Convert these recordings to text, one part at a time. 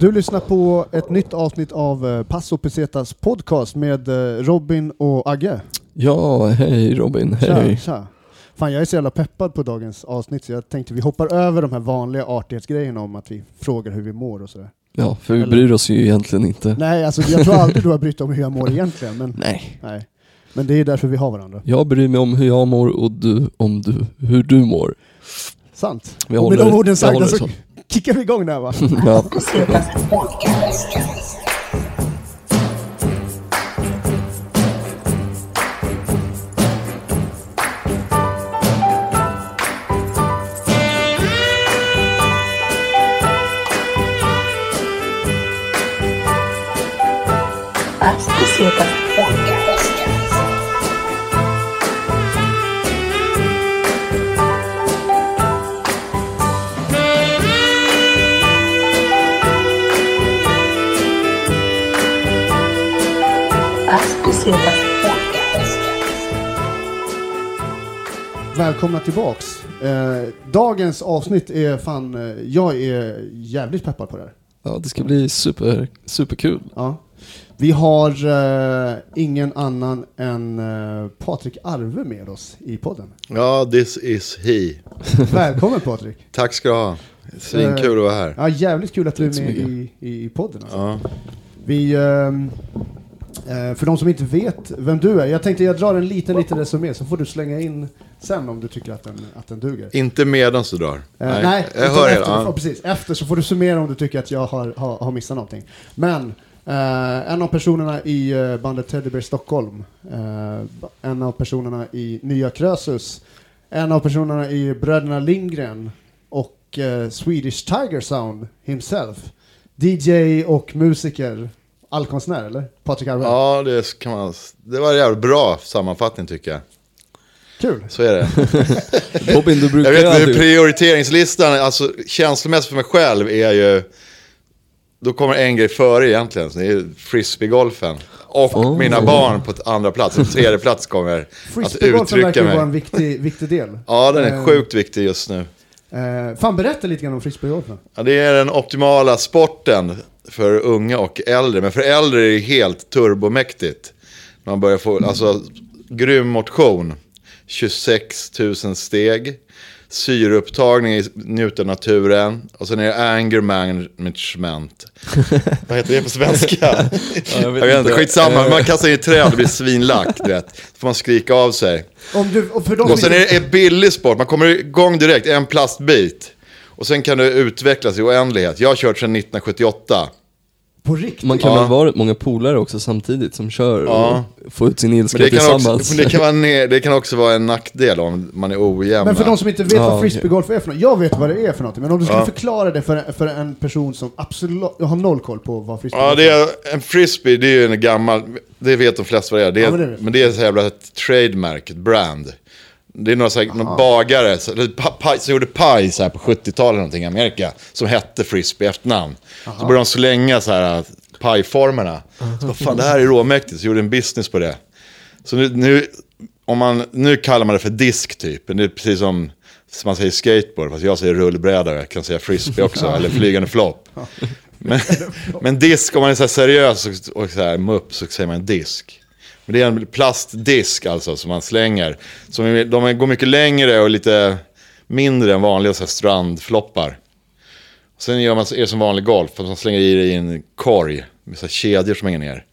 Du lyssnar på ett nytt avsnitt av eh, Passo Pesetas podcast med eh, Robin och Agge. Ja, hej Robin, hej. Tja, tja. Fan, jag är så jävla peppad på dagens avsnitt så jag tänkte vi hoppar över de här vanliga artighetsgrejerna om att vi frågar hur vi mår och sådär. Ja, för vi Eller- bryr oss ju egentligen inte. Nej, alltså jag tror aldrig du har brytt om hur jag mår egentligen, men, Nej. nej. men det är därför vi har varandra. Jag bryr mig om hur jag mår och du om du, hur du mår. Sant. Vi och med håller- de orden vi sagda håller så så. Kickar vi igång där va? Ja. Podcast. Podcast. Välkomna tillbaks. Eh, dagens avsnitt är fan, eh, jag är jävligt peppad på det här. ja, det ska bli super, superkul. Ja. Vi har eh, ingen annan än eh, Patrik Arve med oss i podden. Ja, this is he. Välkommen Patrik! Tack ska du ha. Svinkul att vara här. Ja, jävligt kul att du är Tack så med mycket. i, i, i podden. Alltså. Ja. Vi, ehm, eh, för de som inte vet vem du är, jag tänkte jag drar en liten, liten resumé så får du slänga in sen om du tycker att den, att den duger. Inte medan du drar. Eh, nej, jag utan hör efter, ja. precis. Efter så får du summera om du tycker att jag har, har, har missat någonting. Men eh, en av personerna i eh, bandet Teddy Bear Stockholm, eh, en av personerna i Nya Krösus, en av personerna i Bröderna Lindgren och eh, Swedish Tiger Sound himself. DJ och musiker, allkonstnär eller? Patrik Arve. Ja, det kan man. Det var en jävligt bra sammanfattning tycker jag. Kul! Så är det. Robin, du brukar Jag vet inte, prioriteringslistan, alltså känslomässigt för mig själv är ju... Då kommer en grej före egentligen, så det är frisbeegolfen. Och Oh. mina barn på andra plats, en tredje plats kommer att Frisbeegolfen verkar uttrycka ju vara en mig. viktig, viktig del. Ja, den är Eh, sjukt viktig just nu. Eh, fan, berätta lite grann om frisbeegolfen. Ja, det är den optimala sporten för unga och äldre. Men för äldre är det helt turbomäktigt. Man börjar få, alltså, grym motion. 26 000 steg. Syreupptagning i njuta av naturen. Och sen är det anger management. Vad heter det på svenska? jag jag vet vet, inte, inte. skitsamma. Eh. Man kastar in i träd och blir svinlack. Du vet. Då får man skrika av sig. Om du, och för Och sen är det en billig sport, man kommer igång direkt, en plastbit. Och sen kan det utvecklas i oändlighet. Jag har kört sedan 1978. På riktigt. Man kan Ja. väl vara många polare också samtidigt som kör Ja. och får ut sin ilska Men det kan, tillsammans. också, men det, kan vara ne- det kan också vara en nackdel om man är ojämn. Men för de som inte vet Ja, vad frisbeegolf är för något, jag vet vad det är för något, men om du skulle Ja. förklara det för, för en person som absolut har noll koll på vad frisbeegolf Ja, det är en frisbee, det är ju en gammal, det vet de flesta vad det är. Det är Ja, men det vet. men det är så jävla ett trademark, ett brand. Det är några, så här, några bagare så, eller pa, pa, som gjorde paj så här på 70-talet eller någonting i Amerika. Som hette frisbee efternamn. Så började de slänga så här pajformerna. Så vad fan det här är råmäktigt. Så gjorde en business på det. Så nu, nu, om man, nu kallar man det för disk typ. Det är precis som, som man säger skateboard. Fast jag säger rullbräda jag kan säga frisbee också. eller flygande flopp. Men, men disk, om man är så seriös och, och så här mupp så säger man disk. Men det är en plastdisk alltså som man slänger. Som är, de går mycket längre och lite mindre än vanliga så här strandfloppar. Sen gör man, är det som vanlig golf, fast man slänger i det i en korg med så här kedjor som hänger ner.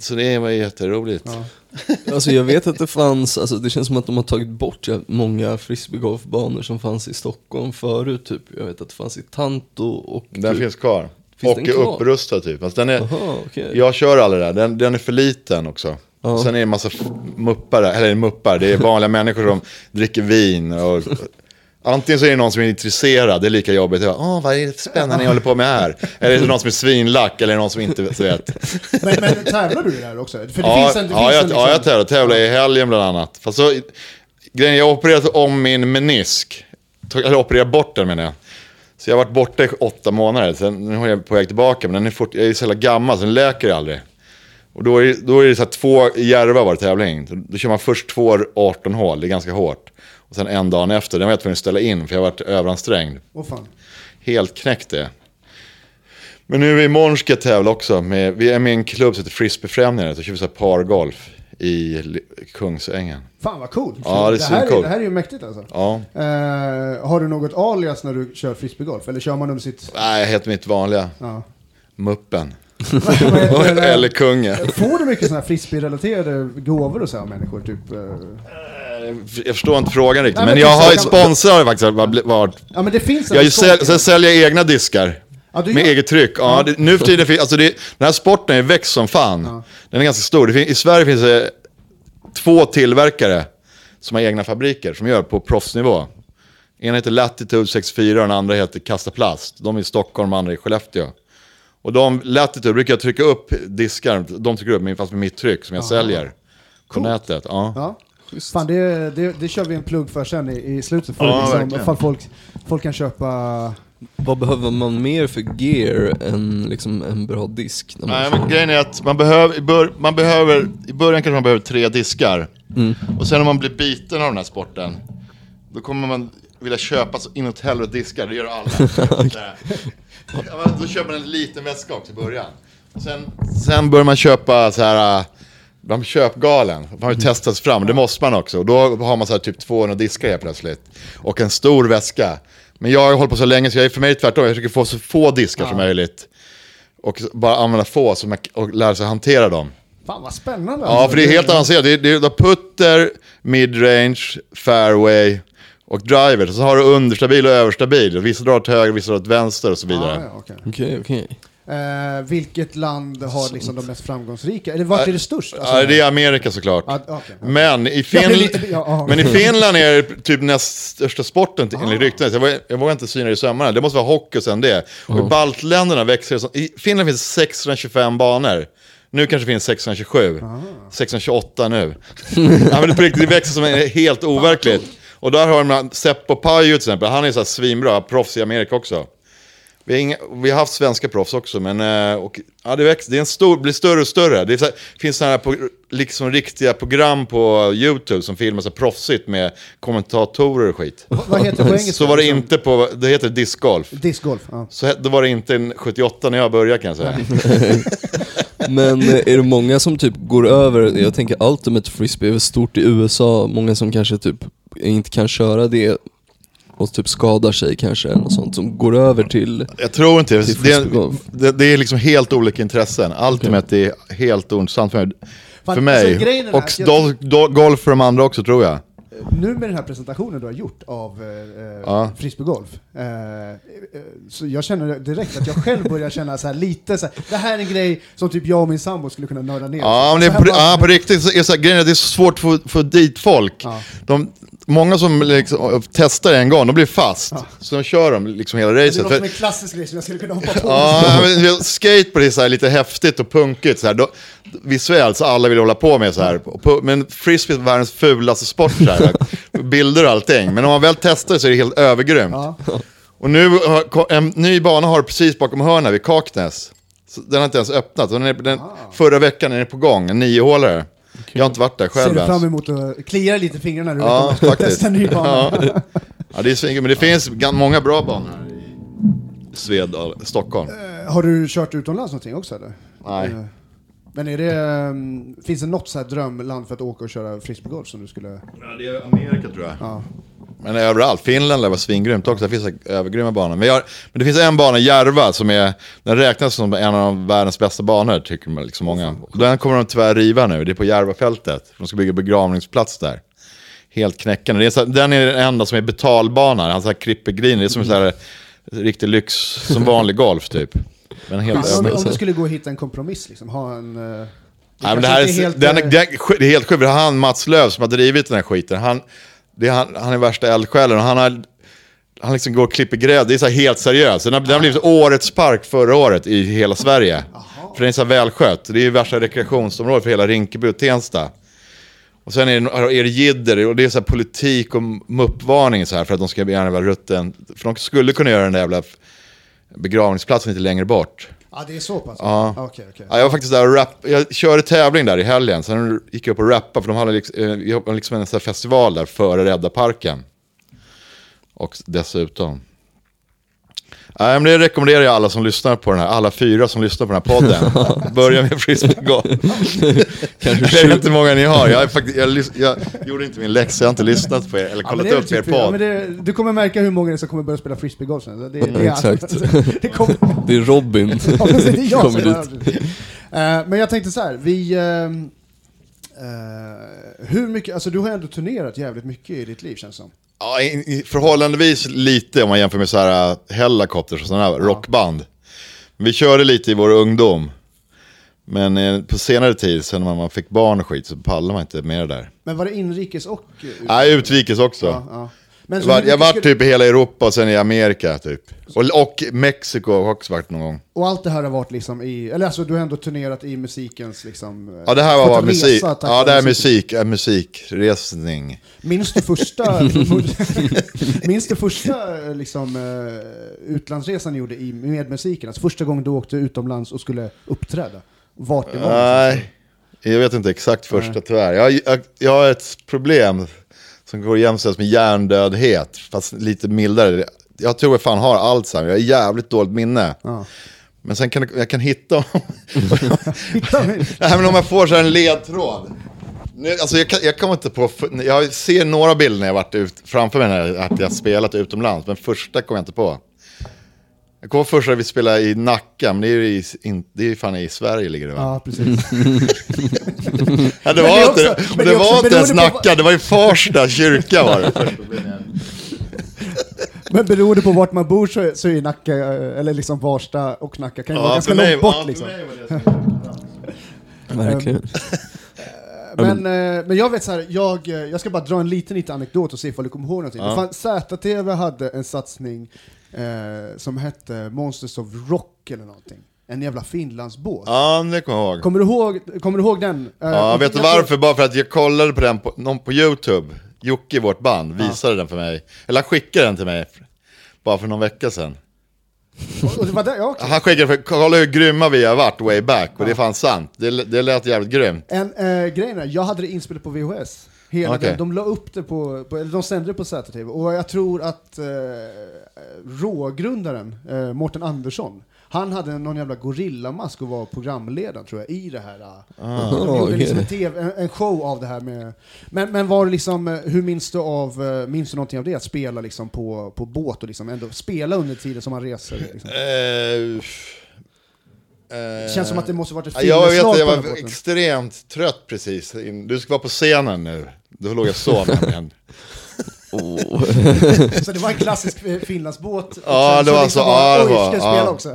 Så det var jätteroligt. Alltså jag vet att det fanns, alltså det känns som att de har tagit bort ja, många frisbeegolfbanor som fanns i Stockholm förut typ. Jag vet att det fanns i Tanto och... Den finns kvar. Finns och är upprustad typ. Alltså den är, Jaha, okej. Jag kör aldrig där, den, den är för liten också. Ja. Och sen är det en massa muppar, där- eller muppar, det är vanliga människor som dricker vin. Och, antingen så är det någon som är intresserad, det är lika jobbigt. Jag bara, Åh, vad är det spännande ni håller på med här? Eller är det någon som är svinlack, eller är det någon som inte så vet. Men, men tävlar du här också? För det Ja, finns en... Det ja, finns jag, en ja, jag liksom, tävlar, tävlar i helgen bland annat. Fast så, grejen, jag har opererat om min menisk. Eller opererat bort den menar jag. Så jag har varit borta i åtta månader. Sen, nu är jag på väg tillbaka, men den är fort, jag är så jävla gammal så den läker aldrig. Och då är, det- då är det så här två i Järva var det tävling. Då, då kör man först två 18 hål, det är ganska hårt. Och sen en dag efter, den var jag tvungen att ställa in för jag har varit överansträngd. Åh fan. Helt knäckt det. Men nu imorgon ska jag tävla också. Med, vi är med i en klubb som heter Frisbeefrämjandet. Så kör vi så här pargolf i Kungsängen. Fan vad coolt. Ja, det är det, här är, svincoolt. det här är ju mäktigt alltså. Ja. Eh, har du något alias när du kör frisbeegolf? Eller kör man under sitt... Nej, jag heter mitt vanliga. Ja. Muppen. Eller kungen. Får du mycket sådana här frisbee-relaterade gåvor och så av människor? Typ, eh? Jag förstår inte frågan riktigt. Nej, men men jag har ju sponsrar faktiskt varit- varit Ja men det finns Jag säl, säljer egna diskar. Ja, med eget tryck. Ja, det, nu för tiden finns, alltså det, den här sporten är växt som fan. Den är ganska stor. Det fin, I Sverige finns det två tillverkare som har egna fabriker som gör på proffsnivå. En heter Latitude 64 och den andra heter Kasta Plast. De är i Stockholm och andra i Skellefteå. Och de, Latitude brukar jag trycka upp diskar, de trycker upp fast med mitt tryck som jag säljer på nätet. Ja. Ja. Fan, det, det, det kör vi en plugg för sen i, i slutet. För Ja, liksom, folk, folk kan köpa... Vad behöver man mer för gear än liksom en bra disk? När man Nej, men grejen är att man behöver, man behöver, i början kanske man behöver tre diskar. Och sen om man blir biten av den här sporten, då kommer man vilja köpa så inåt helvete diskar, det gör alla. Ja, då köper man en liten väska också i början. Och sen, sen börjar man köpa så här, äh, man köpgalen, man har ju testats fram, det måste man också. Och då har man så här typ 200 diskar helt plötsligt. Och en stor väska. Men jag har hållit på så länge så jag är för mig tvärtom, jag försöker få så få diskar som möjligt. Och bara använda få som jag, och lära sig hantera dem. Fan vad spännande! Ja, för det är helt avancerat. Det är, det är putter, midrange, fairway och driver. Så har du understabil och överstabil. Vissa drar åt höger, vissa drar åt vänster och så vidare. Ja, ja, okej. Okej, okej. Eh, vilket land har liksom de mest framgångsrika? Eller vart är det störst? Alltså, Ja, det är Amerika såklart. Ja, okej. Men, i Finland, lite- ja, men i Finland är det typ näst största sporten till- enligt ryktena. Så Jag, jag vågar inte syna det i sömmarna. Det måste vara hockey och sen det. Och i baltländerna växer det som, I Finland finns 625 banor. Nu kanske det finns 627. 628 nu. ja, men det, riktigt, det växer som är helt overkligt. Och där har man Seppo Pajo till exempel. Han är så här svinbra, proffs i Amerika också. Vi har, inga, vi har haft svenska proffs också, men eh, och, ja, det, växer, det är en stor, blir större och större. Det så här, finns sådana här på, liksom riktiga program på YouTube som filmas så proffsigt med kommentatorer och skit. Vad heter det på engelska? Så var det inte på, det heter discgolf. Discgolf. Ja. Så då var det inte en 78 när jag började kan jag säga. Men eh, är det många som typ går över, jag tänker Ultimate Frisbee är väl stort i USA, många som kanske typ inte kan köra det och typ skadar sig kanske något sånt, som går över till... Jag tror inte Till det. Det, det är liksom helt olika intressen. Ultimate är helt ointressant för mig. Fan, för mig. alltså, och jag- do, do, golf för de andra också tror jag. Nu med den här presentationen du har gjort av eh, eh, Ja. frisbeegolf, eh, eh, så jag känner direkt att jag själv börjar känna så här lite så här, det här är en grej som typ jag och min sambo skulle kunna nörda ner Ja, men det Så är här på, bara- ja, på riktigt så är så här, grejen är att det är så svårt att få, få dit folk. Ja. De, många som liksom, testar en gång, de blir fast. Så de kör dem liksom hela Det racet. något som För, är klassisk grej som jag skulle kunna hoppa på. ja, men, skateboard är så här lite häftigt och punkigt. Så här. Då, visuellt så alla vill hålla på med så här. Men frisbee är världens fulaste sport. Så här. Bilder och allting. Men om man väl testar det så är det helt övergrymt. Ja. Och nu har en ny bana har precis bakom hörnet vid Kaknäs. Så Den har inte ens öppnat. Den är, den, Förra veckan är den på gång, en niohålare. Jag har inte varit där Ser själv du ens. fram emot att klia lite i fingrarna när du Ja, vet att testa en ny bana. Ja. Ja, det är svingigt, men det finns många bra banor här i Svedal, Stockholm. Eh, Har du kört utomlands någonting också eller? Nej. Eh, Men är det, ehm, finns det något så här drömland för att åka och köra frisbeegolf som du skulle... Ja, det är Amerika tror jag. Ja. Men överallt. Finland lär vara svingrymt också. Det finns övergrymma banor. Men, jag, men det finns en bana, Järva, som är, den räknas som en av världens bästa banor, tycker man liksom många. Och den kommer de tyvärr riva nu. Det är på Järvafältet. De ska bygga begravningsplats där. Helt knäckande. Är så, den är den enda som är betalbana. Han så här klipper green. Det är som en så här, riktig lyx, som vanlig golf typ. Men helt Om, om du skulle gå och hitta en kompromiss, liksom, ha en... eh, det Nej, men det, här är, helt, den, eh, det, är, helt sjukt, han Mats Löv som har drivit den här skiten, han, det är, han, han är värsta eldsjälen och han har han liksom går och klipper grädde, det är så helt seriöst. Den har, den har blivit årets park förra året i hela Sverige. För den är så välskött. Det är ju värsta rekreationsområdet för hela Rinkeby och Tensta. Och sen är det, är det jidder och det är så politik och muppvarning så här för att de ska gärna vara rutten. För de skulle kunna göra den där jävla begravningsplatsen lite längre bort. Ja, det är så pass? Ja. Okej, okej. Ja, jag var faktiskt där och rap, jag körde tävling där i helgen, sen gick jag upp och rappade för de hade liksom, eh, liksom en festival där före Rädda Parken. Och dessutom. Nej, men det rekommenderar jag alla som lyssnar på den här, alla fyra som lyssnar på den här podden. Börja med frisbeegolf. Jag vet inte hur många ni har, jag, är faktiskt, jag, lys- jag gjorde inte min läxa, jag har inte lyssnat på er, eller Ja, men kollat det är upp er typ- ja, men podd. det, Du kommer märka hur många det är som kommer börja spela frisbeegolf sen. Det, det, det, Ja, exakt. Det kommer, Det är Robin ja, precis, det är jag kommer dit. Eh, Men jag tänkte så här, vi... eh, hur mycket, alltså du har ändå turnerat jävligt mycket i ditt liv känns det som. Ja, förhållandevis lite om man jämför med så här uh, Hellacopters och sådana här rockband. Vi körde lite i vår ungdom. Men eh, på senare tid, sen när man fick barn och skit, så pallar man inte med det där. Men var det inrikes och... ut- Nej, utrikes också. Ja, ja. Men Jag var, jag var typ i hela Europa och sen i Amerika typ. Och, och Mexiko har också varit någon gång. Och allt det här har varit liksom i... Eller alltså du har ändå turnerat i musikens liksom... eh, Ja det här var resa musik. Ja det här är musiken. musik, ja, musikresning. Minns du första, minns du första eh, liksom, eh, utlandsresan ni gjorde i, med musiken? Alltså första gången du åkte utomlands och skulle uppträda? Vart det var? Nej, jag vet inte exakt första tyvärr. Jag, jag, jag har ett problem som går att jämställas med hjärndödhet, fast lite mildare. Jag tror jag fan har Alzheimer, jag har jävligt dåligt minne. Ja. Men sen kan jag kan hitta. Nej, men om jag får så här en ledtråd. Nu, alltså jag, kan, jag kommer inte på, jag ser några bilder när jag varit ut, framför mig när att jag spelat utomlands, men första kommer jag inte på. Jag kommer första vi spelade i Nacka, men det är ju i, in, det är fan i Sverige ligger det va? Ja, precis. Ja, det var det inte, det det var inte ens beroende på Nacka, det var i Farsta kyrka var det. Men beroende på vart man bor så, så är Nacka, eh, eller liksom Varsta och Nacka kan ju vara ganska för mig- långt bort ja, liksom. Verkligen. Men, eh, men jag vet så här, jag, eh, jag ska bara dra en liten, liten anekdot och se ifall du kommer ihåg någonting. Ja. ZTV hade en satsning eh, som hette Monsters of Rock eller någonting. En jävla Finlandsbåt. Ja, det kommer jag ihåg. Kommer, du ihåg, kommer du ihåg den? Eh, Ja, vet du varför? Bara för att jag kollade på den på, någon på YouTube. Jocke i vårt band visade den för mig. Eller han skickade den till mig. Bara för någon vecka sedan. Och, och det var där, ja, okej. Han skickade för, kolla hur grymma vi har varit way back. Och det är fan sant. Det, det lät jävligt grymt. En eh, grej är, jag hade det inspelat på VHS. Hela Okej. den, de la upp det på, på eller de sände det på ZTV. Och jag tror att eh, rågrundaren, eh, Mårten Andersson, han hade någon jävla gorillamask och var programledaren tror jag i det här. eh, de gjorde liksom en, TV, en, en show av det här med... Men, men var det liksom, eh, hur minns du av, eh, minns du någonting av det? Att spela liksom på, på båt och liksom ändå spela under tiden som man reser? Liksom. Det känns som att det måste varit ett Ja, Jag vet filmslag att jag var extremt trött precis. Du ska vara på scenen nu. Då låg jag sov nämligen. Oh. Så det var en klassisk eh, Finlandsbåt. och Ja, sen det var så, ja, det oj, var- ska jag spela ja. också?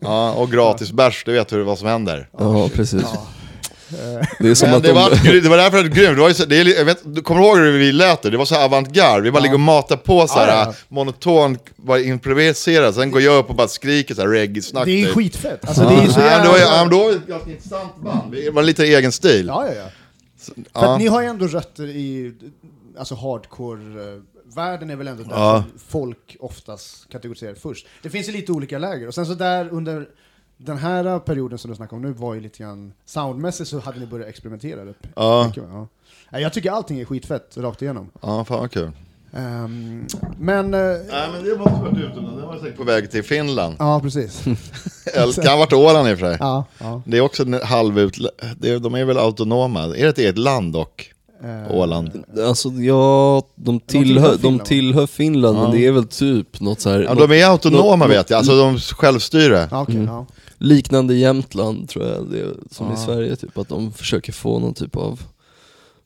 Ja, och gratis bärs, du vet hur, vad som händer. Ja, precis. Ja. Det är som att det, de... var, det var därför det var grymt. Det var ju så, det är, jag vet, du kommer ihåg hur vi lät det? Det var så avantgarde. Vi bara ligger och matar på så här Ja, ja, ja. monoton, bara improviserar. Sen går jag upp och bara skriker så här reggae-snack. Det är ju typ. skitfett. Alltså, det är så Ja, jävla... var, ja, då var ett ganska intressant band. Det var lite egen stil. Ja, ja, ja. För Ja. att ni har ju ändå rötter i alltså hardcore-världen är väl ändå där Ja. folk oftast kategoriserar först. Det finns ju lite olika läger. Och sen så där under den här perioden som du snackar om nu var ju lite grann soundmässigt så hade ni börjat experimentera. Det. Ja. Ja. Jag tycker allting är skitfett rakt igenom. Ja, fan vad kul. Ehm, men, eh, Nej, men det måste varit utomlands. Det var säkert på väg till Finland. ja precis. Eller kan ha varit Åland i och för sig. Ja, ja. Det är också en halvut... De är väl autonoma? Är det ett eget land dock? Eh, Åland? Alltså ja, de tillhör, tillhör de tillhör Finland, men det är väl typ något så här, Ja, något de är autonoma något- vet jag, alltså de självstyre. Ja, okej, ja. liknande Jämtland tror jag, det är, som i Ja. Sverige, typ att de försöker få någon typ av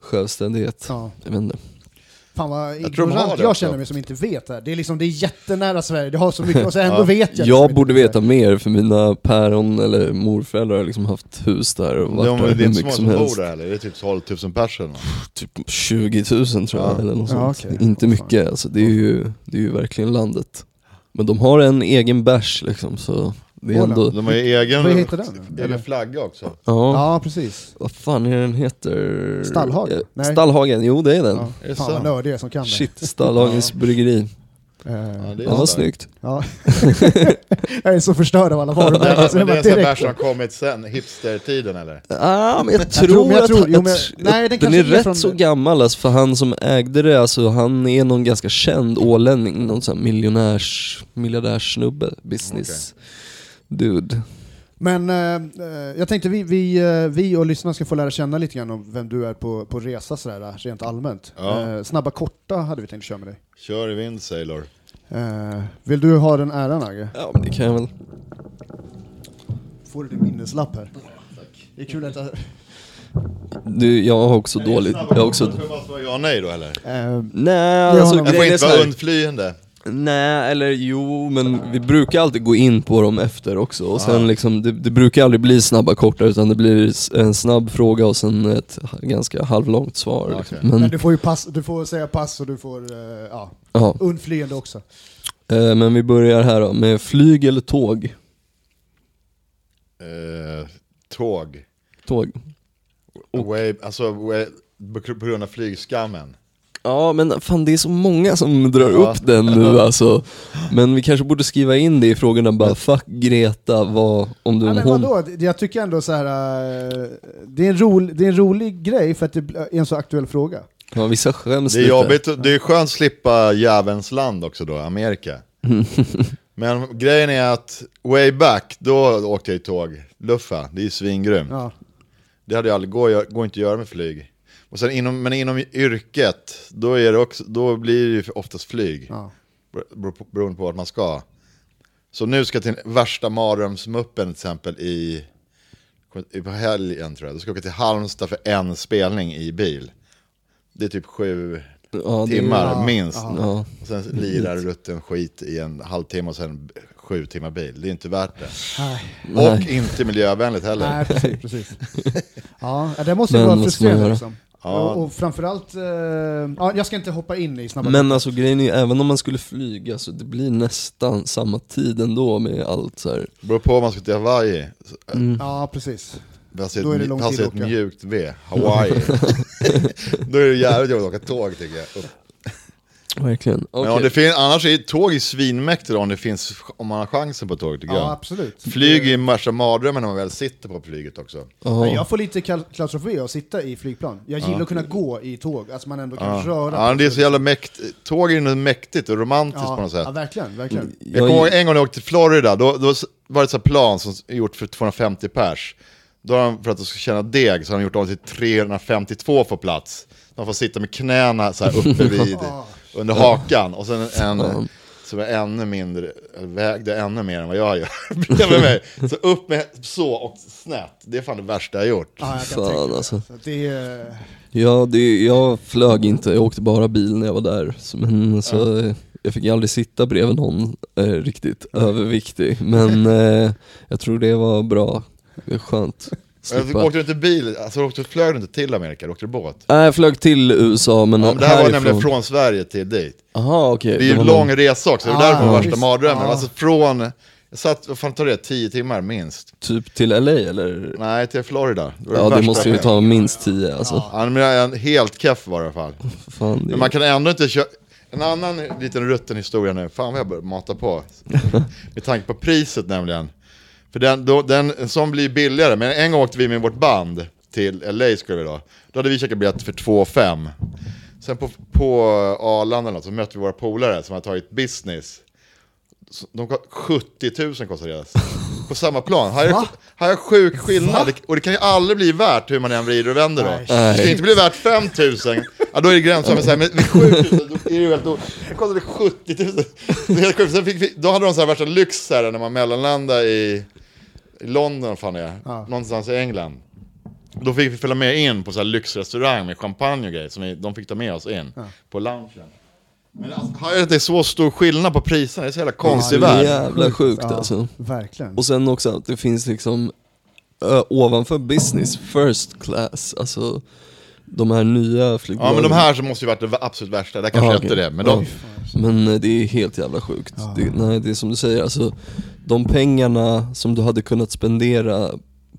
självständighet. Ja. Jag vet inte. Fan vad ignorant jag känner mig som inte vet det här. Det är liksom, det är jättenära Sverige, det har så mycket och så ändå vet jag Jag liksom borde veta mer för mina päron eller morföräldrar har liksom haft hus där och varit De, där det är hur mycket som som helst. bor där heller, det är typ 12 000 personer. Typ 20 000 tror jag, Ja. eller något Ja, sånt. okej. Inte mycket, alltså, det, är ju, det är ju verkligen landet. Men de har en egen bärs liksom, så det är ändå... De har ju egen, Vad heter den? Eller? flagga också. Ja, Ja, precis. vad fan är den heter? Stallhagen? Eh, Nej. Stallhagen, jo det är den. Ja. Är det Fan vad nördig jag är som kan det. Shit, Stallhagens bryggeri. Eh, Ja, det är Ja, vad starkt. snyggt. ja. jag är så förstörd av alla Men, varumärken så men jag det är bara en sån bär direkt... som har kommit sen, hipster-tiden eller? Ja, men jag tror- tror, men jag att, tror- jo, men- att, nej, den den, kanske är är rätt från- så gammal alltså, för han som ägde det, alltså han är någon ganska känd ålänning, någon sån här miljonärs, miljardärssnubbe, business dude. Men eh, eh, jag tänkte vi, vi, eh, vi och lyssnarna ska få lära känna lite grann om vem du är på, på resa sådär, rent allmänt. Ja. Eh, snabba korta hade vi tänkt köra med dig. Kör i vind Sailor. Eh, vill du ha den äran Agge? Ja men det kan jag väl. Får du din minneslapp här? Det är kul att jag... Du, jag har också dåligt, jag har också... Får jag bara svara ja nej då eller? Eh, Nej, alltså Jag får inte vara undflyende. Nej, eller jo, men vi brukar alltid gå in på dem efter också. Och sen liksom, det, det brukar aldrig bli snabba korta utan det blir en snabb fråga och sen ett ganska halvlångt svar. Okej. Liksom. men Men, du får ju pass, du får säga pass och du får, eh, ja, ja. undflyende också. Eh, men vi börjar här då, med flyg eller tåg? Eh, tåg. Tåg. Way, alltså, way, på grund av flygskammen. Ja men fan det är så många som drar Ja. upp den nu alltså. Men vi kanske borde skriva in det i frågorna bara, fuck Greta, vad, om du Ja, om men hon... vadå? Det- Jag tycker ändå så här. eh, det, är en rol, det är en rolig grej för att det är en så aktuell fråga. Ja, vissa skäms Det är lite. jobbigt, det är skönt att slippa jävelns land också då, Amerika. Men grejen är att way back, då åkte jag i tåg. Luffa, det är ju svingrymt. Ja. Det hade jag aldrig, går, går inte att göra med flyg. Och sen inom, men inom yrket, då, är det också, då blir det ju oftast flyg. Ja. Beroende på vart man ska. Så nu ska jag till värsta mardrömsmuppen till exempel i, i på helgen tror jag. Då ska jag åka till Halmstad för en spelning i bil. Det är typ sju Ja, det- timmar Ja, minst. Ja. Och sen lirar rutten skit i en halvtimme och sen sju timmar bil. Det är inte värt det. Nej. Och inte miljövänligt heller. Nej, precis. precis. Ja, det måste ju vara frustrerande liksom. Ja. Och, och framförallt, eh, ja, jag ska inte hoppa in i snabba Men alltså grejen är även om man skulle flyga så det blir nästan samma tid ändå med allt så här. Beror på om man ska till Hawaii. Ja, precis. Sett, Då är det lång vi har tid att åka. mjukt V, Hawaii. Då är det jävligt jobbigt att åka tåg tycker jag. Verkligen. Okej. om det finns, annars är tåg svinmäktigt om, det finns, om man har chansen på tåg tycker Ja, jag. absolut. Flyg är ju värsta mardrömmen när man väl sitter på flyget också. Ja. Men jag får lite kla- klaustrofobi av att sitta i flygplan. Jag gillar att kunna gå i tåg, alltså man ändå kan röra Ja, det är så jävla mäktigt. Tåg är ju mäktigt och romantiskt ja, på något sätt. Ja, verkligen, verkligen. Jag kommer Jag, ihåg en gång när jag åkte till Florida, då, då var det ett plan som gjort för 250 pers. Då har de, för att de ska känna deg, så har de gjort om till 352 för plats. De får sitta med knäna så här uppe vid, under hakan. Och sen en som är ännu mindre, vägde ännu mer än vad jag gör bredvid mig. Så upp med så och snett. Det är fan det värsta jag gjort. Ja, jag kan Fan, alltså. Så Det är, ja, det, jag flög inte, jag åkte bara bil när jag var där. Men så, eh, jag fick aldrig sitta bredvid någon eh, riktigt överviktig. Men eh, jag tror det var bra, det är skönt. Slippa. åkte du inte bil, alltså åkte, flög du inte till Amerika, du åkte du båt? Nej, jag flög till USA men, Ja, men det här var härifrån... nämligen från Sverige till dit. Aha, okej. Det är ju var en lång resa också, det var Ah, därför det var värsta mardrömmen. Ah. Alltså från, jag satt, vad fan tar det, 10 timmar minst? Typ till LA eller? Nej, till Florida. var Ja det måste ju ta minst tio alltså. Ja, men jag är en helt keff var det i alla fall. Fan, det... Men man kan ändå inte köra... En annan liten rutten historia nu, fan vad jag börjar mata på. med tanke på priset nämligen. För den, då, den, en sån blir billigare, men en gång åkte vi med vårt band till LA skulle vi då. Då hade vi köpt biljett för 2 5 Sen på, på Arlanda något, så mötte vi våra polare som hade tagit business. De, ko- 70 000 kostade deras. På samma plan. Här är, Va? här är sjuk skillnad. Det- Och det kan ju aldrig bli värt hur man än vrider och vänder då. Nej. Det ska inte bli värt 5 000. Ja då är det gränsen. Men, så här, med 7 000 då är det ju helt Det kostade 70 000. Det är helt sjukt. Sen fick vi, då hade de så här värsta lyx här när man mellanlandade i London fan är, Ja. någonstans i England. Då fick vi följa med in på så här lyxrestaurang med champagne och grejer, som vi, de fick ta med oss in på lunchen. Men alltså, har jag det är så stor skillnad på priserna, det är så jävla konstig det är värld. jävla sjukt ja, alltså. Verkligen. Och sen också att det finns liksom ö, ovanför business, first class, alltså de här nya Ja flygbolagen. men de här som måste ju varit det absolut värsta, där kanske Ja, jag inte okej. det. Men de, Men eh, det är helt jävla sjukt. Det, nej, det är som du säger, alltså de pengarna som du hade kunnat spendera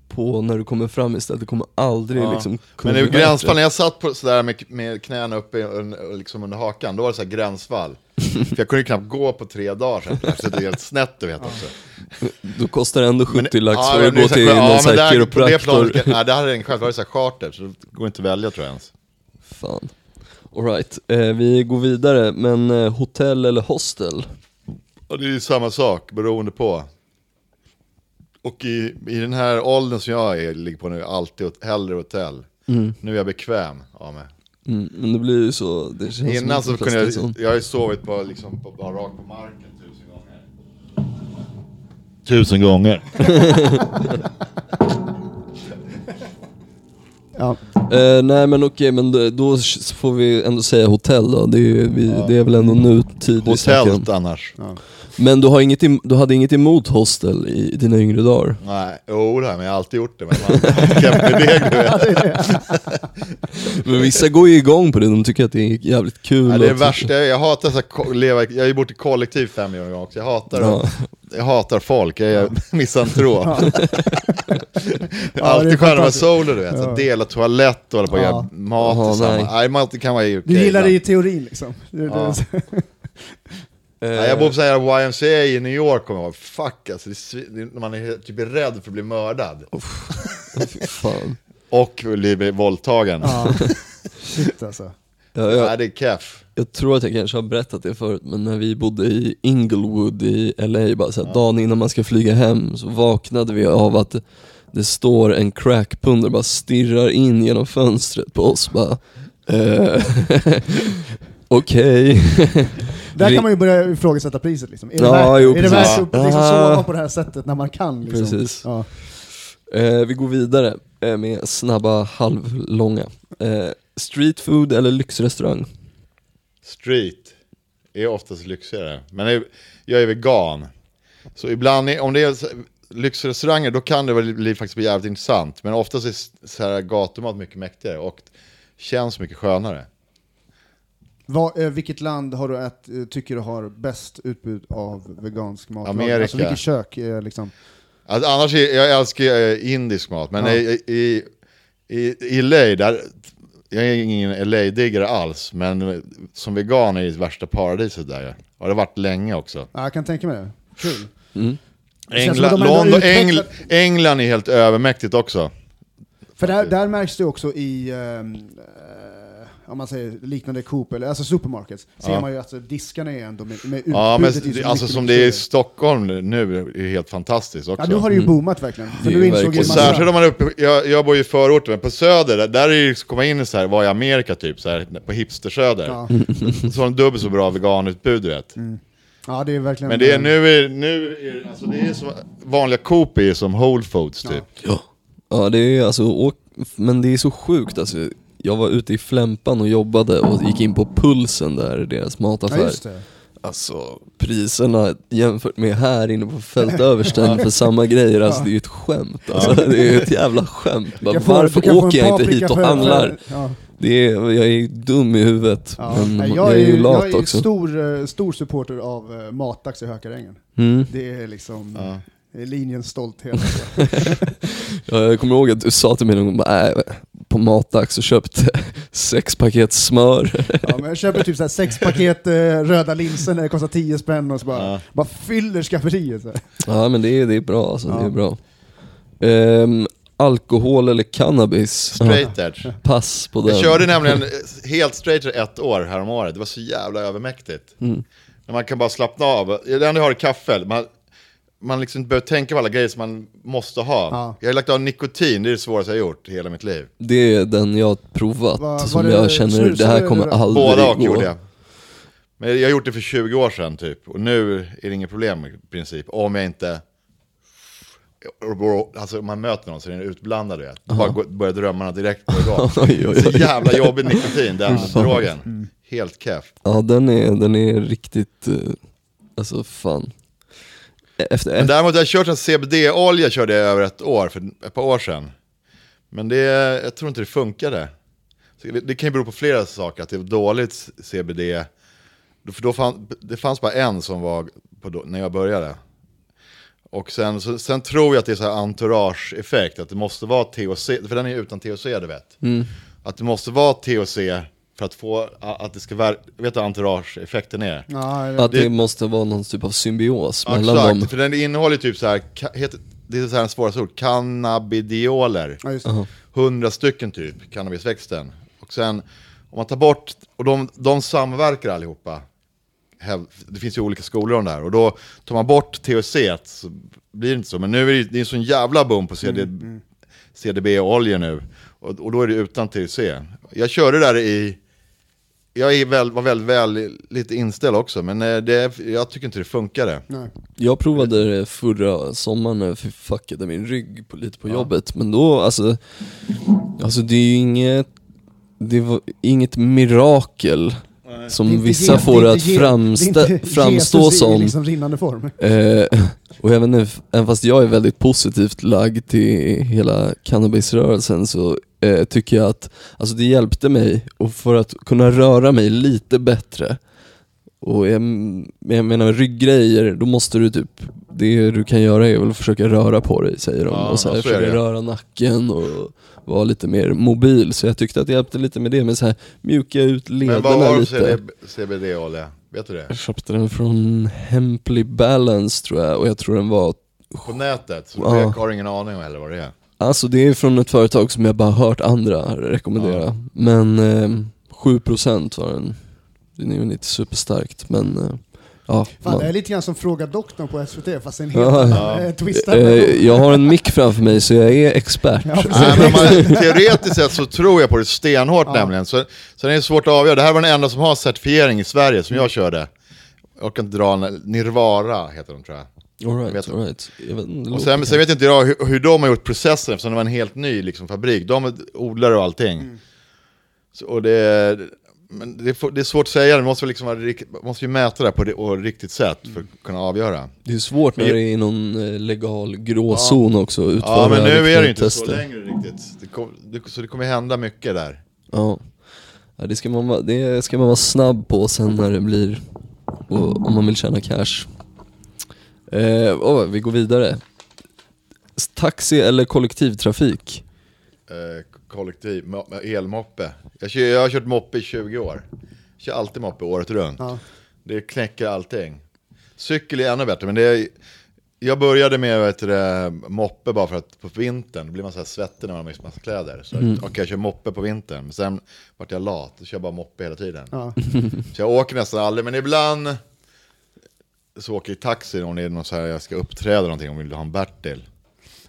på när du kommer fram istället, kommer aldrig Ja. liksom men det är gränsfall, när jag satt på, sådär med, med knäna uppe liksom under hakan, då var det så här gränsfall. För jag kunde ju knappt gå på tre dagar sen. Jag sitter helt snett du vet också. Då kostar det ändå 70 lax ja, för att gå det är till så- någon ja, sån här det kiropraktor. Nej, det hade jag själv varit så här charter, så det går inte att välja tror jag ens. Fan. Alright, eh, vi går vidare, men eh, hotell eller hostel? Och det är ju samma sak, beroende på. Och i, i den här åldern som jag är, ligger på nu, alltid hellre hotell. Nu är jag bekväm av mig. Mm, men det blir ju så, det känns Innan så de kunde jag, så. jag har ju sovit på, liksom, på, bara rakt på marken tusen gånger. Tusen gånger. Ja. Eh, nej men okej, men då, då får vi ändå säga hotell då. Det är, ju- vi, det är väl ändå nutid. Hotellt annars. Men du, har inget im- du hade inget emot hostel i dina yngre dagar? Nej, jo det här, men jag har alltid gjort det. Men man deg, du vet. Men vissa går ju igång på det, de tycker att det är jävligt kul. Nej, det är det värsta, jag hatar så här, leva, jag har ju bott i kollektiv fem gånger också. Jag hatar, Ja. jag hatar folk, jag är misantrop. Ja. Det Ja, alltid det vara fantastiskt. solo du vet, Ja. dela toalett och hålla på och Ja. göra mat Jaha, tillsammans. nej. Nej, mat kan vara okej. Du gillar det ibland. i teorin liksom. Ja. Eh, Nej, jag bor på här YMCA i New York kommer jag ihåg. Fuck alltså, det är, svi- det är, när man är typ rädd för att bli mördad. fy fan. Och bli våldtagen. ja. Shit alltså. Ja, jag, Nej, det är keff. jag tror att jag kanske har berättat det förut, men när vi bodde i Inglewood i LA, bara så här, dagen innan man ska flyga hem, så vaknade vi av att det, det står en crackpundare bara stirrar in genom fönstret på oss bara eh, Okej. Där kan man ju börja ifrågasätta priset liksom. Är det Ja, värt, jo, är det värt att liksom Ah. sova på det här sättet när man kan? Liksom? Precis. Ja. Eh, vi går vidare eh, med snabba halvlånga. Eh, street food eller lyxrestaurang? Street är oftast lyxigare. Men jag är- vegan. Så ibland, är- om det är lyxrestauranger, då kan det väl bli, faktiskt bli jävligt intressant. Men oftast är s- så här gatumat mycket mäktigare och känns mycket skönare. Vad, eh, vilket land har du ät, eh, tycker du har bäst utbud av vegansk mat? Amerika. Alltså vilket kök är liksom... Alltså, annars, är, jag älskar eh, indisk mat, men Ja. i, i, i, i LA, där, jag är ingen LA-diggare alls, men som vegan är det värsta paradiset där. Det har varit länge också. Ja, jag kan tänka mig det. Kul. Mm. Det England, London, Engl, England är helt övermäktigt också. För där, där märks det också i, eh, om man säger liknande Coop, eller alltså supermarkets, ser Ja. man ju att diskarna är ändå med, med utbudet Ja, men mycket, alltså mycket som det är i. Stockholm nu är det helt fantastiskt också. Ja, nu har det ju boomat verkligen. För nu insåg Och särskilt om man är uppe, jag, jag bor ju i förorten, men på Söder, där, där är det ju, komma in i så här, vad i Amerika typ, så här, på hipster-Söder. Ja. Så har de dubbelt så bra veganutbud du vet. ja, det är verkligen... Men det är, nu är, nu är det- alltså det är som, vanliga Coop är som Whole Foods typ. Ja. Ja det är alltså, och, men det är så sjukt alltså. Jag var ute i Flämpan och jobbade och gick in på Pulsen där, deras Ja, mataffär. just det. Alltså priserna jämfört med här inne på Fältöversten för samma grejer, alltså det är ju ett skämt alltså. Det är ett jävla skämt. Bara, varför åker jag inte hit och handlar? ja. Det är, jag är dum i huvudet, Ja. men Nej, jag, är ju lat jag är också. stor, eh, stor supporter av uh, Matdags i Hökarängen. Mm. Det är liksom Ja. linjens stolthet. Ja, jag kommer ihåg att du sa till mig någon gång, äh, på matdags och köpte sex paket smör. ja, men jag köper typ så här sex paket eh, röda linser när det kostar 10 spänn och så bara, Ja. bara fyller skafferiet. Ja men det är, det är bra alltså, det Ja. är bra. Ehm, alkohol eller cannabis? Straight edge. Ja, pass på den. Jag körde nämligen helt straight edge ett år häromåret, det var så jävla övermäktigt. Mm. Men man kan bara slappna av. Det enda jag har är kaffe. Man, man liksom inte behöver tänka på alla grejer som man måste ha. Ja. Jag har lagt av nikotin, det är det svåraste jag har gjort i hela mitt liv. Det är den jag har provat, Va- som det jag känner, snus det här kommer aldrig Båda och gå. gjorde jag. Men jag har gjort det för 20 år sedan typ. Och nu är det inget problem i princip. Om jag inte... Alltså man möter någon så är den utblandad du vet. Bara börjar drömmarna direkt gå igång. Så jävla jobbig nikotin, den drogen. Helt keff. Ja den är, den är riktigt, eh, alltså fan. Efter, Men däremot har jag kört en CBD-olja körde jag över ett år, för ett par år sedan. Men det, jag tror inte det funkade. Det, det kan ju bero på flera saker, att det var dåligt CBD. För då fann, det fanns bara en som var på när jag började. Och sen, så, sen tror jag att det är så här entourage-effekt, att det måste vara THC, för den är utan THC du vet. Att det måste vara THC För att få att det ska vara, vet du entourage-effekten är? Ja, vet. Att det, Det- måste vara någon typ av symbios Ja, mellan exakt, dem. för den innehåller typ så här, heter, det är så här en svåraste ord, cannabidioler. Ja, just det. Hundra stycken typ, cannabisväxten. Och sen, om man tar bort, och de, de samverkar allihopa. Det finns ju olika skolor om det här. Och då tar man bort THC så blir det inte så. Men nu är det, det är en sån jävla boom på CD, CDB-oljor nu. Och, och då är det utan THC. Jag körde där i, jag är väl, var väldigt väl lite inställd också. Men eh, det, jag tycker inte det funkade. Nej. Jag provade det förra sommaren när jag fuckade min rygg på, lite på jobbet, men då alltså, alltså det är ju inget, det var inget mirakel som vissa Je- får det att Je- framsta, det framstå som. liksom rinnande form. Eh, och även, även fast jag är väldigt positivt lagd till hela cannabisrörelsen så eh, tycker jag att alltså det hjälpte mig och för att kunna röra mig lite bättre. Och jag, jag menar rygggrejer, då måste du typ, det du kan göra är väl att försöka röra på dig säger de. Ja, och så här, ja, försöka röra nacken och vara lite mer mobil. Så jag tyckte att det hjälpte lite med det, med så här mjuka ut Men lederna vad var det lite. för CBD-olja? Vet du det? Jag köpte den från Hemply Balance tror jag och jag tror den var På nätet? Så Ja. Jag har ingen aning om heller vad det är. Alltså det är från ett företag som jag bara hört andra rekommendera Men eh, 7% var den Den är ju inte superstarkt men eh, Ja, Fan, man, det är lite grann som Fråga doktorn på SVT, fast en helt Ja. annan eh, twist. här. eh, jag har en mick framför mig så jag är expert Ja. Nej, men man, teoretiskt sett så tror jag på det stenhårt nämligen. Så, så det är svårt att avgöra. Det här var den enda som har certifiering i Sverige som jag körde. Jag orkar inte dra Nirvara heter de tror jag. All Jag right, vet- all right. Jag vet, Och sen, sen vet inte jag hur, hur de har gjort processen eftersom det var en helt ny liksom, fabrik. De odlar och allting. Så, och det, men det, får, det är svårt att säga, det måste, liksom man måste ju mäta det på det, riktigt sätt för att kunna avgöra. Det är svårt när det är i någon eh, legal gråzon också att utföra Ja men nu är det inte så tester. längre riktigt. Det kom, det, så det kommer hända mycket där. Ja, ja det, ska man, vara- det ska man vara snabb på sen när det blir, och, om man vill tjäna cash. Eh, åh, vi går vidare. Taxi eller kollektivtrafik? Eh, kollektiv, mo- elmoppe. Jag, kör, jag har kört moppe i 20 år. Jag kör alltid moppe året runt. Ja. Det knäcker allting. Cykel är ännu bättre, men det är, jag började med vet du, moppe bara för att på vintern blir man så här svettig när man har massa kläder. Så mm. okej, jag kör moppe på vintern. Men sen vart jag lat och kör bara moppe hela tiden. Ja. Så jag åker nästan aldrig, men ibland så åker jag i taxi om det är någon så här, jag ska uppträda någonting om jag vill ha en Bertil.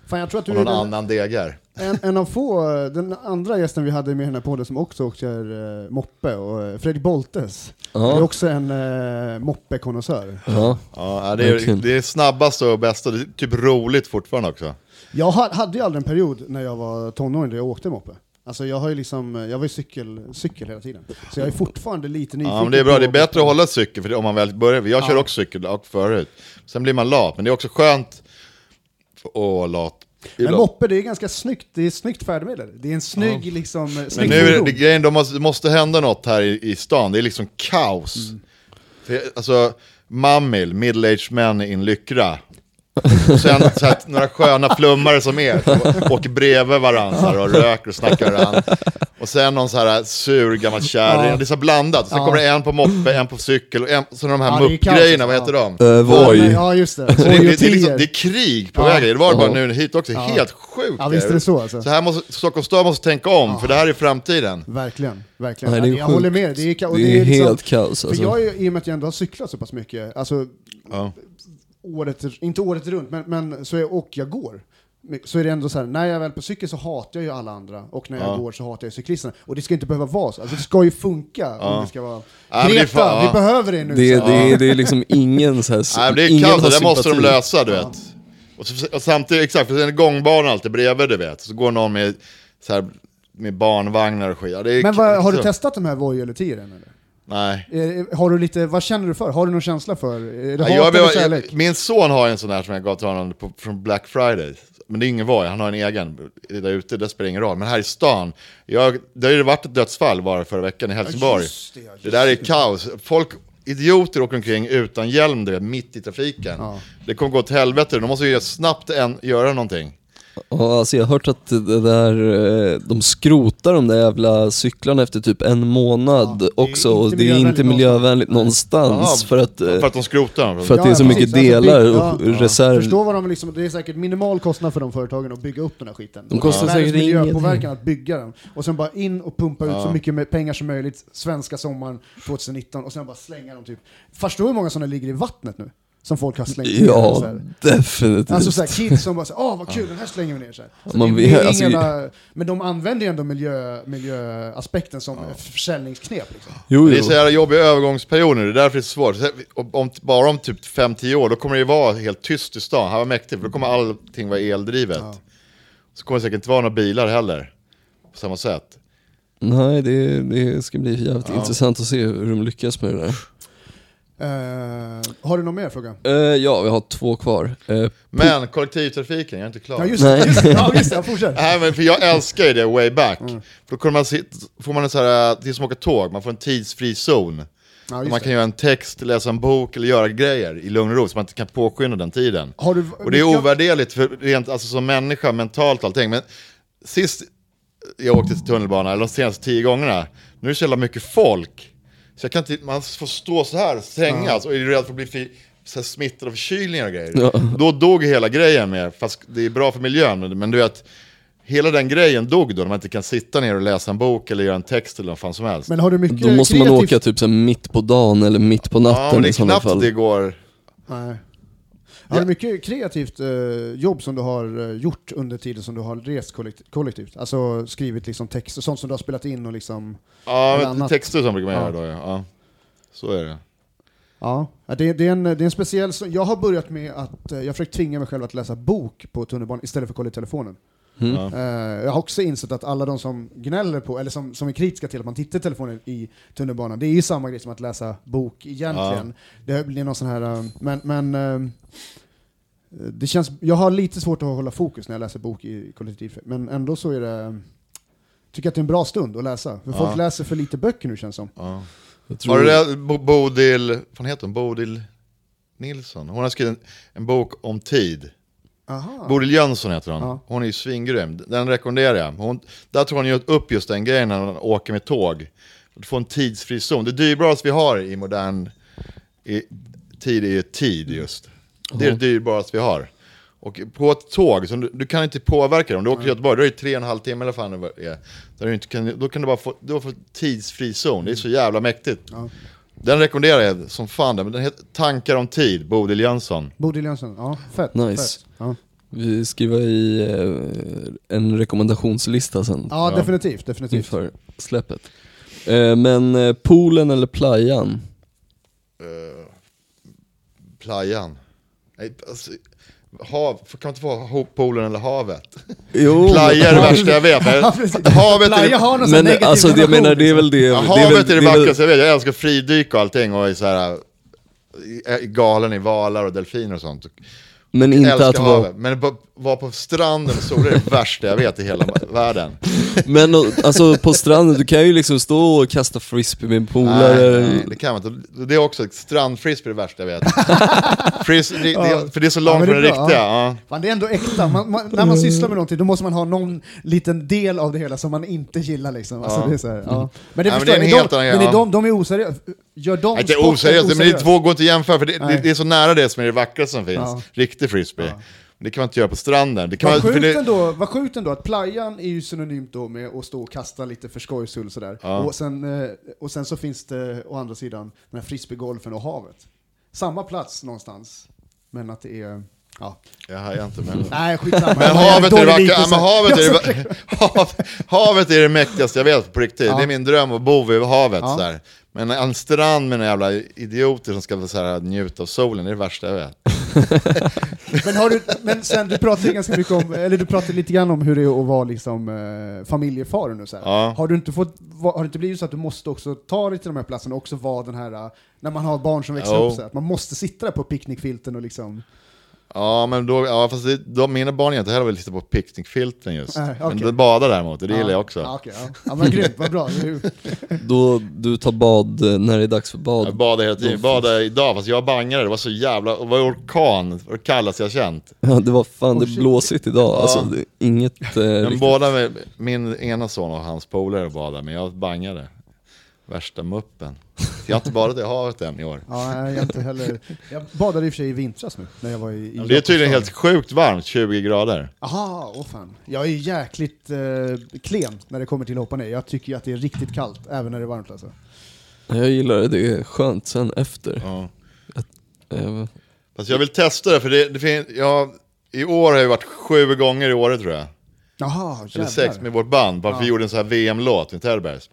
Fan, jag tror att du Och är någon den, annan degar. en, en av få, den andra gästen vi hade med i den här podden som också åker eh, moppe, och eh, Fredrik Boltes. Ja. är också en eh, moppekonnässör. Ja, Ja, det är, det är snabbast och bästa, det är typ roligt fortfarande också. Jag ha- hade ju aldrig en period när jag var tonåring där jag åkte moppe. Alltså jag har ju liksom, jag var ju cykel, cykel hela tiden. Så jag är fortfarande lite nyfiken Ja, men det är bra, det är bättre att hålla cykel för om man väl börjar. Jag kör Ja. också cykel och förut. Sen blir man lat, men det är också skönt att vara lat. Men moppe, det är ganska snyggt, det är ett snyggt färdmedel. Det är en snygg liksom, eh, Men snygg nu är det, grejen, det måste, hända något här i, i stan, det är liksom kaos. Mm. För, alltså, Mammil, middle-aged män i en lyckra. Och sen så här, några sköna flummare som er, åker bredvid varandra och röker och snackar varandra. Och sen någon så här sur gammal kärring, Ja. det är så blandat. Sen Ja. kommer det en på moppe, en på cykel och en, så de här Ja, kaos, muppgrejerna, vad heter de? uh, Voi. Ja, just det. Så det, det, det, är liksom, det är krig på Ja. vägen, det var det bara nu hit också, helt sjukt. Ja, visst är det så alltså. Så här måste, Stockholms stad måste tänka om, för det här är framtiden. Verkligen, verkligen. Nej, det är jag håller med. Det är, och Det är liksom- helt kaos För alltså. jag, är- i och med att jag ändå har cyklat så pass mycket, alltså Ja. Året, inte året runt, men, men så är, och jag går. Så är det ändå så här, när jag är väl på cykel så hatar jag ju alla andra, och när jag Ja. går så hatar jag cyklisterna. Och det ska inte behöva vara så, alltså det ska ju funka om det ska vara... Ja, men det är Greta, fan- vi ja. behöver det nu! Det, så. det, är- det är liksom ingen så här, Nej, det är har det där måste de lösa, du vet. Och, så, och samtidigt, exakt, för sen är gångbanan alltid bredvid, du vet. Så går någon med, så här, med barnvagnar och skit. Ja, Men vad, har du så- testat de här Voi eller Tiren eller? Nej. Eh, Har du lite, vad känner du för? Har du någon känsla för? Är det Ja, jag, eller jag, kärlek? min son har en sån här som jag gav till honom på, från Black Friday. Men det är ingen Voi, han har en egen. Där ute, det spelar ingen roll. Men här i stan, jag, det har ju varit ett dödsfall bara förra veckan i Helsingborg. just det, ja, just där är kaos. Folk, idioter åker omkring utan hjälm du vet, mitt i trafiken. Ja. Det kommer gå åt helvete, de måste ju snabbt en, göra någonting. Ja, alltså jag har hört att det där, eh, de skrotar de där jävla cyklarna efter typ en månad Ja, också och det är inte miljövänligt någonstans för att, eh, För att de skrotar för att det är så mycket precis. Alltså, delar och ja, reserv. Förstå vad de liksom, det är säkert minimal kostnad för de företagen att bygga upp den här skiten. De kostar Världens säkert miljöpåverkan att bygga den. Och sen bara in och pumpa ut Ja. så mycket med pengar som möjligt, svenska sommaren 2019, och sen bara slänga dem typ. Förstår du hur många sådana ligger i vattnet nu? Som folk har slängt ner. så Ja, här. definitivt. Alltså såhär kids som bara såhär, åh vad kul, den här slänger vi ner. Så här. Alltså, Man det alltså- jävla, men de använder ju ändå miljö, miljöaspekten som försäljningsknep. Liksom. jo, Det är jo. så jävla jobbiga övergångsperioder, det är därför det är så svårt. Så Om, om, bara om typ 5-10 år, då kommer det ju vara helt tyst i stan. Här var mäktigt, för då kommer allting vara eldrivet. Så kommer det säkert inte vara några bilar heller, på samma sätt. Nej, det, det ska bli jävligt intressant att se hur de lyckas med det där. Eh, har du någon mer fråga? Eh, ja, vi har två kvar. Eh, Men kollektivtrafiken, jag är inte klar. Ja just det, just det, ja, just det jag fortsätter. Nej, men för jag älskar ju det way back. Mm. För då man får man en så här, det är som att åka tåg, man får en tidsfri zon. Ja, man det. kan göra en text, läsa en bok eller göra grejer i lugn och ro, så man inte kan påskynda den tiden. Har du, Och det är ovärderligt för rent, alltså som människa, mentalt och allting. Men sist jag åkte till tunnelbana, eller de senaste tio gångerna, nu är det så jävla mycket folk. Så jag kan inte, man får stå så här, strängas, och är rädd för att bli fi, så här smittad av förkylningar och grejer. Ja. Då dog hela grejen med, fast det är bra för miljön, men- men du vet, hela den grejen dog då, när man inte kan sitta ner och läsa en bok eller göra en text eller vad fan som helst. Men har du mycket då måste man kreativt- åka typ så här mitt på dagen eller mitt på ja, natten men det i är sådana knappt fall. det går. Nej. Har du mycket kreativt eh, jobb som du har eh, gjort under tiden som du har rest kollektivt? Alltså skrivit liksom text och sånt som du har spelat in och liksom... Ja, men texter som brukar man Ja. göra då, ja. ja. Så är det. Ja, Ja, det, det, är en, det är en speciell... Jag har börjat med att eh, jag försökt tvinga mig själv att läsa bok på tunnelbanan istället för att kolla i telefonen. Mm. Ja. Eh, jag har också insett att alla de som gnäller på, eller som, som är kritiska till att man tittar i telefonen i tunnelbanan, det är ju samma grej som att läsa bok egentligen. Det blir någon sån här... eh, Men, men eh, det känns, jag har lite svårt att hålla fokus när jag läser bok i kollektiv, men ändå så är det... tycker att det är en bra stund att läsa. För folk Ja. läser för lite böcker nu känns det som. Ja. Har du Bo- Bodil, vad heter hon? Bodil Nilsson? Hon har skrivit en, en bok om tid. Aha. Bodil Jönsson heter hon. Ja. Hon är ju svingrym. Den rekommenderar jag. Hon, där tror hon ju upp just den grejen när hon åker med tåg. Du får en tidsfri zon. Det dyrbaraste vi har i modern i, tid är ju tid just. Det är det dyrbaraste vi har. Och på ett tåg, så du, du kan inte påverka det. Om du åker till Göteborg, då är det tre och en halv timme eller fan det är. Där du inte kan, då kan du bara få, du får tidsfri zon. Det är så jävla mäktigt. Ja. Den rekommenderar jag som fan. Den heter Tankar om tid, Bodil Jönsson. Bodil Jönsson, ja fett. Nice. Fett. Ja, Vi skriver i eh, en rekommendationslista sen ja, Ja. definitivt. definitivt. inför släppet. Eh, men eh, poolen eller playan? Uh, playan. Nej, alltså, hav, kan man inte få ha poolen eller havet? Jo, Playa är det värsta jag vet. havet är det, har någon Men negativ alltså jag menar det är liksom. väl det, ja, det är väl, havet är det det är väl- vackraste jag vet. Jag älskar fridyk och allting och är så här, är galen i valar och delfiner och sånt. Men Jag inte älskar att vara havet. Men vara på stranden och sola är det värsta jag vet i hela världen. Men alltså på stranden, du kan ju liksom stå och kasta frisbee med polare. Nej, nej, det kan man inte. Det är också strandfrisbee är det värsta jag vet. Fris, det, det, för det är så Ja, långt men från det det är riktiga. Ja. Fan, det är ändå äkta. Man, man, när man sysslar med någonting då måste man ha någon liten del av det hela som man inte gillar. Liksom. Alltså, Ja. det är så här, ja. Men det Ja, men förstår det är en jag. helt de, annan men är ja. de, de är oseriösa. Gör de Nej, Inte sporten oseriöst, men det oseriös? två går inte att jämföra för det, Nej. det, det är så nära det som är det vackraste som finns. Ja. Riktig frisbee. Det kan man inte göra på stranden. Det kan Vad man, sjukt, det, ändå, vad sjukt ändå att playan är ju synonymt då med att stå och kasta lite för skojs skull sådär. Ja. Och, sen, eh, och sen så finns det å andra sidan den här frisbeegolfen och havet. Samma plats någonstans, men att det är... Ja. jag hajar inte men... Nej, skitsamma. Men havet är, vackra, ja, men havet, är det, hav, havet är det mäktigaste jag vet på riktigt. Ja. Det är min dröm att bo vid havet. Ja. Men en strand med några jävla idioter som ska så här, njuta av solen, det är det värsta jag vet. Men, har du, men sen, du pratade ganska mycket om, eller du pratade lite grann om hur det är att vara liksom, eh, familjefar nu så. Ja. Har, du inte fått, har det inte blivit så att du måste också ta dig till de här platserna och också vara den här, eh, när man har barn som växer Jo. upp, så att man måste sitta där på picknickfilten och liksom... Ja, men då, ja, fast det, de, mina barn gör inte heller vill titta på picknickfiltren just. Nej, okej. Men de badar däremot, det gillar jag också. Ja, okej, ja. ja men grymt, vad bra. Det är Då du tar bad när det är dags för bad. Jag badade hela tiden, badade idag fast jag bangade, det var så jävla, det var orkan, det var det kallaste jag känt. Ja, det var fan, det Oh, är shit. blåsigt idag. Alltså, det är inget eh, Men båda med, min ena son och hans polare badade, men jag bangade. Värsta muppen. Jag har inte badat i havet än i år. Ja, jag inte heller. Jag badade i och för sig i vintras nu, när jag var i, i Det är tydligen helt sjukt varmt, 20 grader. Aha, åh fan. Jag är jäkligt eh, klen när det kommer till att hoppa ner. Jag tycker ju att det är riktigt kallt, även när det är varmt alltså. Jag gillar det, det är skönt sen efter. Ja. Eh, Fast jag vill testa det, för det, det finns, jag, i år har jag varit sju gånger i år tror jag. Jaha, Eller jävlar. sex med vårt band, bara för vi gjorde en sån här VM-låt med Tällbergs.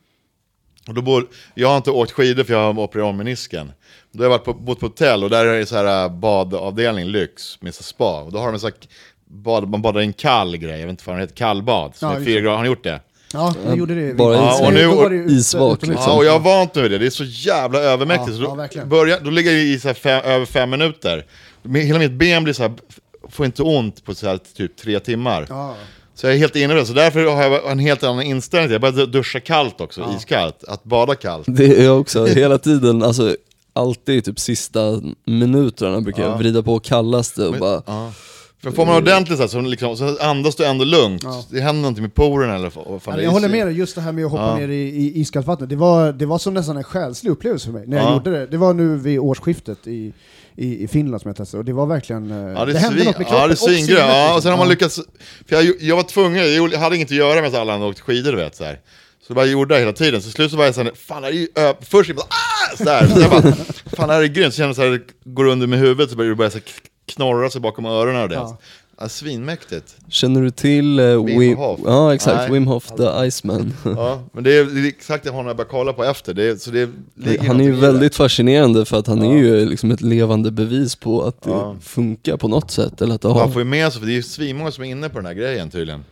Och då bor, jag har inte åkt skidor för jag har opererat om menisken. Då har jag varit på, bott på hotell och där är det så här äh, badavdelning, lyx, med så spa. Och då har de en sån här bad, man badar i en kall grej, jag vet inte vad det heter, kallbad. Som Ja, är fyra grader, har ni gjort det? Ja, jag gjorde det. Bara is- och nu- ute- isvak, liksom. Ja, och jag har vant mig vid det, det är så jävla övermäktigt. Ja, så då, ja, börjar, då ligger jag i så här fem, över fem minuter. Hela mitt ben blir så här, får inte ont på så här, typ tre timmar. Ja. Så jag är helt inne i det, så därför har jag en helt annan inställning. Jag börjar duscha kallt också, Ja. iskallt. Att bada kallt. Det är jag också, hela tiden, alltså alltid typ sista minuterna brukar jag Ja. vrida på kallaste och bara Ja. För får man ordentligt så, här, så, liksom, så andas du ändå lugnt. Ja. Det händer någonting med porerna eller vad fan Ja, jag håller med dig, just det här med att hoppa Ja. ner i, i iskallt vatten. Det var, det var som nästan en själslig upplevelse för mig när jag Ja. gjorde det. Det var nu vid årsskiftet i, i, i Finland som jag testade och det var verkligen... eh, Ja, det, är hände något med kroppen ja, det är svingrej. Ja, och sen har man lyckats... För jag, jag var tvungen, jag hade inget att göra med att alla andra åkte skidor, du vet. Så, här. så jag bara gjorde det hela tiden. Så till slut så var jag såhär, fan det är ju ö- Först jag bara, ah! Så, här. så jag bara, fan det här är grymt. Så kände jag så här, det går under med huvudet så börjar det börja så knorra sig bakom öronen och det. Ja. Ja. svinmäktigt. Känner du till eh, Wim Hof? Ja exakt, Nej. Wim Hof the Iceman. Ja, men det är, det är exakt det honom jag börjar kolla på efter. Det är, så det Han är ju väldigt fascinerande för att han är ju liksom ett levande bevis på att det Ja. funkar på något sätt. Eller att det Man har... får ju med sig, för det är ju svinmånga som är inne på den här grejen tydligen.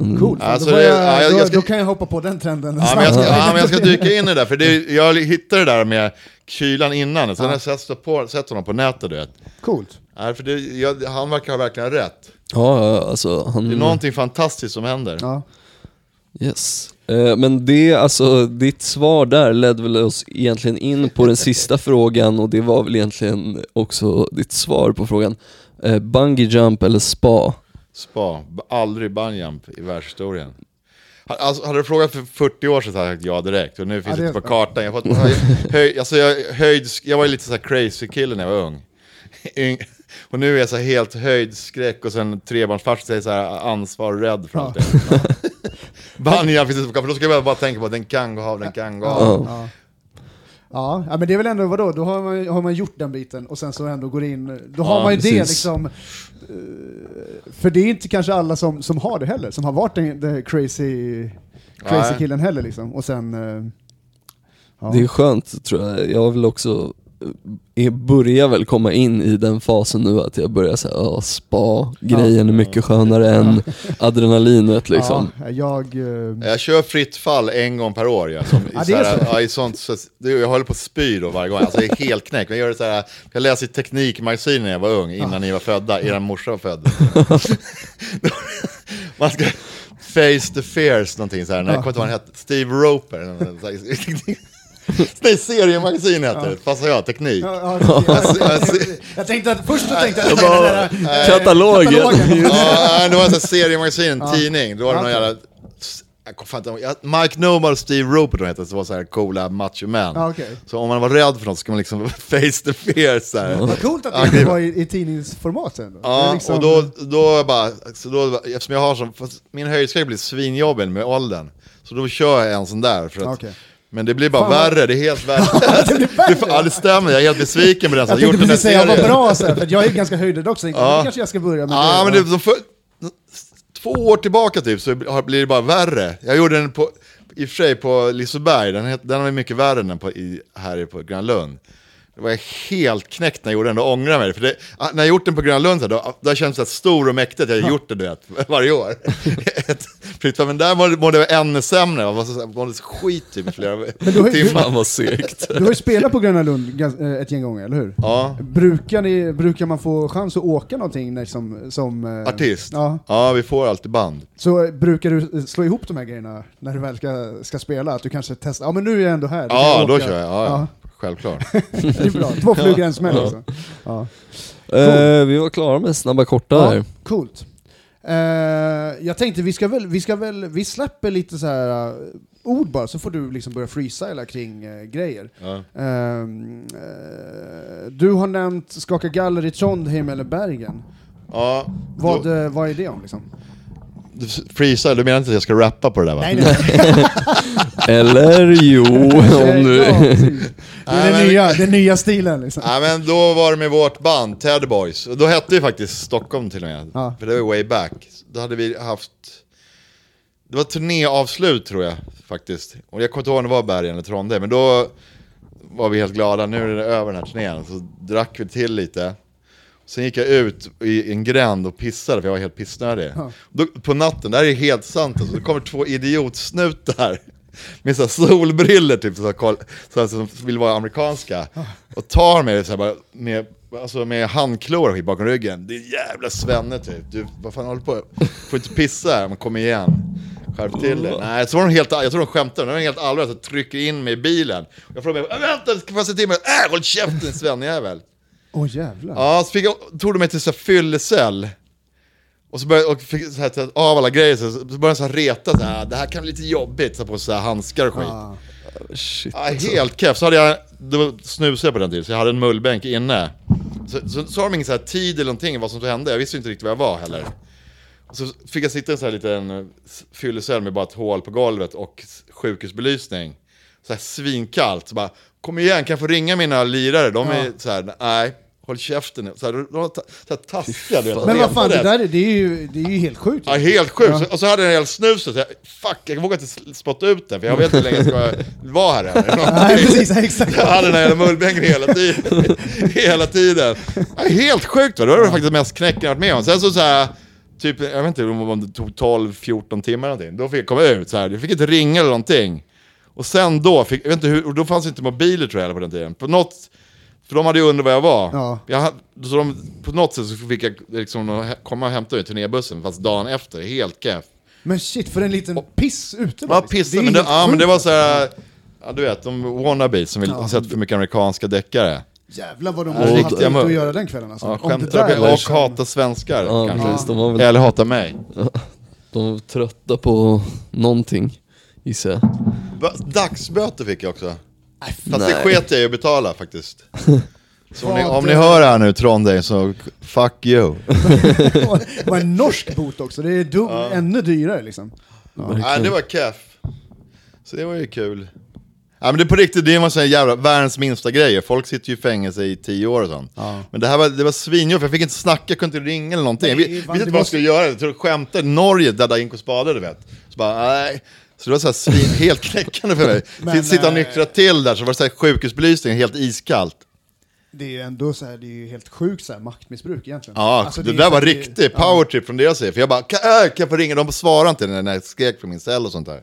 Mm. Coolt, Alltså, då, jag, ja, jag- då, jag ska- då kan jag hoppa på den trenden. Ja, men jag, ska, ja, men jag ska dyka in i det där, för det, jag hittade det där med kylan innan, sen har jag sett, på, sett honom på nätet du vet. Coolt. Nej, för det, jag, han verkar ha verkligen rätt. Ja, alltså han... Det är någonting fantastiskt som händer. Ja. Yes. Eh, Men det, alltså ditt svar där ledde väl oss egentligen in på den sista frågan och det var väl egentligen också ditt svar på frågan. Eh, bungee jump eller spa? Spa, aldrig bungyjump i världshistorien. Alltså, hade du frågat för 40 år sedan hade jag sagt ja direkt, och nu finns Ja, det inte på kartan. Jag, fått, höj, höj, alltså, jag, höjd, jag var ju lite så här crazy kille när jag var ung. Och nu är jag så här helt höjdskräck och sen trebarnsfarsa säger så här ansvar och rädd för Ja. allting. Bungyjump finns inte på för då ska jag bara tänka på att den kan gå av, den kan gå av. Ja. Ja. Ja, ja, men det är väl ändå, vadå, då har man, har man gjort den biten och sen så ändå går in, då har Ja, man ju det precis. liksom. eh, För det är inte kanske alla som, som har det heller, som har varit den, den crazy, crazy Nej. killen heller liksom. Och sen... eh, Ja. Det är skönt tror jag. Jag vill också, jag börjar väl komma in i den fasen nu att jag börjar säga ja spa-grejen är mycket skönare än adrenalinet liksom. Ja, jag... eh, Jag kör fritt fall en gång per år. Ja, som, i Ja, det så är här, så. ja, i sånt, så, det, jag håller på att spy då varje gång. Alltså, jag är helt knäckt. Jag, gör det så här, jag läste i Teknikmagasinet när jag var ung, innan ni var födda. Er morsa var född. Man ska face the fears, någonting så här. Jag kommer inte ihåg vad han hette. Steve Roper. så. Nej, seriemagasin heter det. Passar jag, teknik. ja, ja, Alltså, jag, jag tänkte att först så tänkte jag... Den där, eh, Katalogen. katalogen. Ja, det var här seriemagasin, en tidning. Då var det någon jävla... Jag fan inte Mike Nomad och Steve Roper de hette, så var så här coola macho män. Ja, okej. Så om man var rädd för något så ska man liksom face the fear så här. Vad coolt att det var i, i tidningsformat sen. Ja, liksom- och då, då bara, så då, eftersom jag har som, min höjdskräck blir svinjobbig med åldern. Så då kör jag en sån där. För att, Okej. Men det blir bara Fan, värre, det är helt värre. det blir värre. Det, det stämmer, jag är helt besviken på den som Jag gjort tänkte den här precis säga, vad serien. bra så här, för jag är ganska höjdrädd också. Ja. Kanske jag ska börja med. Ja, det, men det, de för, två år tillbaka typ så blir det bara värre. Jag gjorde den på, i och för sig på Liseberg, den, den var mycket värre än den på, i, här på Grönlund. Det var jag helt knäckt när jag gjorde den, och ångrar mig. För det, ah, när jag gjort den på Gröna Lund, så här, då, då känns det stor och mäktigt jag har gjort det du vet, varje år. Men där mådde mådde jag ännu sämre, jag mådde skit typ i flera du har timmar. Fan vad segt. Du har ju spelat på Gröna Lund eh, ett gäng gånger, eller hur? Ja, Brukar, ni, brukar man få chans att åka någonting när, som, som eh, artist. Ja. Ja, vi får alltid band. Så eh, brukar du slå ihop de här grejerna när du väl ska, ska spela? Att du kanske testar, ja men nu är jag ändå här. Ja, då åka. kör jag. Ja, ja. Självklart. Det är bra, två flugor i en smäll alltså. Ja. Eh, vi var klara med snabba korta Ja, där. coolt. Eh, jag tänkte vi ska väl, vi ska väl, vi släpper lite så här eh, ord bara, så får du liksom börja freestyla kring eh, grejer. Ja. Ehm, eh, du har nämnt Skaka Galler i Trondheim eller Bergen. Ja, Vad, då, eh, vad är det om liksom? Du freestyle, du menar inte att jag ska rappa på det där va? Nej, nej. Eller jo, om du... Det är Nej, den nya, den nya stilen liksom. Ja men då var det med vårt band, Ted Boys. Och då hette vi faktiskt Stockholm till och med. Ja. För det var way back. Då hade vi haft... Det var turnéavslut tror jag faktiskt. Och jag kommer inte ihåg om det var Bergen eller Trondheim. Men då var vi helt glada, nu är det över den här turnén. Så drack vi till lite. Sen gick jag ut i en gränd och pissade för jag var helt pissnödig. Ja. Då, på natten, det här är helt sant alltså, det kommer två idiotsnutar med så solbriller typ, så här, så här, som vill vara amerikanska. Och tar mig så här, bara, med, alltså, med handklor bakom ryggen. Det är jävla svenne typ. Du, vad fan håller du på Får inte pissa här, men kom igen. Skärp till dig. Nej, så var de helt, jag tror de skämtade, de var helt allvarliga, så trycker in mig i bilen. Jag frågar mig, vänta, ska jag se till mig? Äh, håll käften svennejävel. Åh jävlar. Ja, så fick jag, tog de mig till så här fyllecell. Och så började och fick så här, av alla grejer, så, så började jag reta så här, det här kan bli lite jobbigt, så på så här handskar och skit. Ah. Shit. Ja, helt keff. Så hade jag, det var snusade på den tiden, så jag hade en mullbänk inne. Så, har de ingen så här tid eller någonting vad som hände, jag visste inte riktigt var jag var heller. Så fick jag sitta i en sån här liten eh, fyllecell med bara ett hål på golvet och sjukhusbelysning. Så här svinkallt, så bara Kom igen, kan jag få ringa mina lirare? De är så här, nej, håll käften nu. Så här, de var ta- så här taskiga, du vet. Men vad fan, det där är, det är, ju, det är ju helt sjukt. Ja, helt sjukt. Så- Och så hade jag en hel snus så jag, fuck, jag vågar inte spotta ut den för jag vet inte hur länge jag ska vara här eller Nej, precis, exakt. Jag hade den här jävla mullbänken hela tiden. hela tiden. Ja, helt sjukt va, det var det faktiskt mest knäcken jag varit med om. Sen så, så här, typ, jag vet inte om det tog 12-14 timmar eller någonting. Då fick jag komma ut så här. jag fick inte ringa eller någonting. Och sen då, fick, jag vet inte hur, och då fanns inte mobiler tror jag på den tiden. På något, för de hade ju undrat var jag var. Ja. Jag, hade- så de, på något sätt så fick jag liksom komma och hämta mig i turnébussen, fast dagen efter, helt keff. Men shit, för en liten piss ute Ja, liksom. pissa, är men det, ja, men det var så här, ja du vet, de wannabes som vill Ja. sett för mycket amerikanska deckare. Jävlar vad de Ja, måste ha haft lite att göra den kvällen alltså. Ja, Om skämtar där och liksom- hata svenskar Ja, kanske. precis. De var väl Eller hata mig. de var trötta på någonting, gissar jag. Dagsböter fick jag också. Nej, Fast det Nej. sket jag i att betala faktiskt. Så om ni, om ni hör det här nu Trondheim så fuck you. Det var en norsk bot också, det är dum, ännu dyrare liksom. Nej det var keff. Så det var ju kul. Ja men det är på riktigt, det är en sån här jävla världens minsta grejer. Folk sitter ju i fängelse i tio år och sånt. Ja. Men det här var, det var svinjobb, för jag fick inte snacka, jag kunde inte ringa eller någonting. Nej, var- visste det inte vad var- jag skulle göra, jag tror jag skämtade. Norge, Dada Ink och Spade du vet. Så bara, nej. Så det var så här svin, helt knäckande för mig. Men, Sitta och eh, nyktra till där, så var det så här sjukhusbelysning, helt iskallt. Det är ju ändå så här, det är ju helt sjukt så här, maktmissbruk egentligen. Ja, Alltså, det, är där var det- riktig ja. powertrip från deras sida. För jag bara, kan, äh, kan jag få ringa? De svarade inte när jag skrek från min cell och sånt där.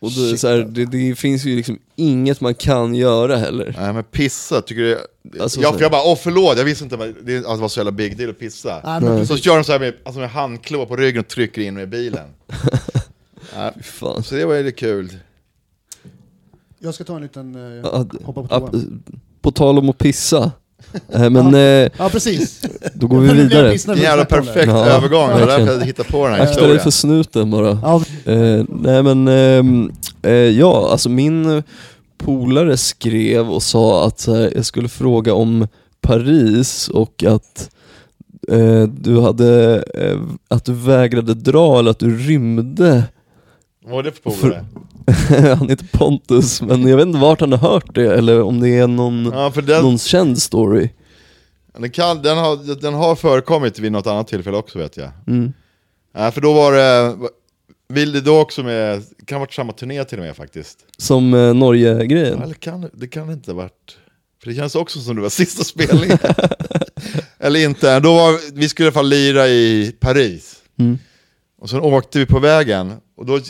Och det, så här, det, det finns ju liksom inget man kan göra heller. Nej men pissa, tycker du? Alltså, ja för jag bara, åh förlåt, jag visste inte vad- det, att det var så jävla big deal att pissa. Nej, men Så kör de så här med, alltså med handklå på ryggen och trycker in mig i bilen. ja, fan. så det var ju lite kul. Jag ska ta en liten, eh, Ja, hoppa på ja, toan. På tal om att pissa. Eh, Men eh, Ja, precis. då går vi vidare. En jävla perfekt Ja, övergång, det var därför jag hittade på den här Akta dig historien. för snuten bara. Ja, Eh, nej men, ehm, eh, ja alltså min polare skrev och sa att så här, jag skulle fråga om Paris och att eh, du hade, eh, att du vägrade dra eller att du rymde. Vad var det för polare? han heter Pontus men jag vet inte vart han har hört det eller om det är någon, Ja den, någon känd story. den, kan, den, har, den har förekommit vid något annat tillfälle också vet jag. Mm. Ja, för då var det, vill det då också med, kan ha varit samma turné till och med faktiskt. Som eh, Norge-grejen. Kan, det kan det inte ha varit. För det känns också som det var sista spelningen. Eller inte, då var, vi skulle i alla fall lira i Paris. Mm. Och sen åkte vi på vägen, och då,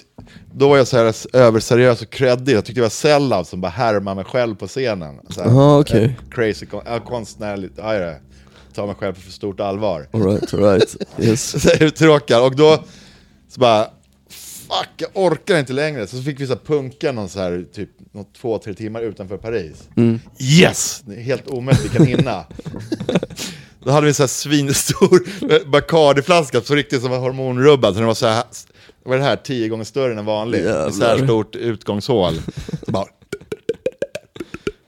då var jag så här överseriös och creddig. Jag tyckte jag var sellout som bara härmade mig själv på scenen. Så här, Aha, okej. eh, Crazy, kon- konstnärligt, ja, det. Ta mig själv på för stort allvar. Alright, alright. Yes. Så uttråkad, och då så bara Fuck, jag orkar inte längre. Så fick vi så här punka någon så här, typ något, två, tre timmar utanför Paris. Yes! Det är helt omöjligt, vi kan hinna. Då hade vi en så här svinstor Bacardi-flaska, så riktigt som var hormonrubbad. Så den var så här, vad är det här, tio gånger större än vanligt. Med så här stort utgångshål. Så bara,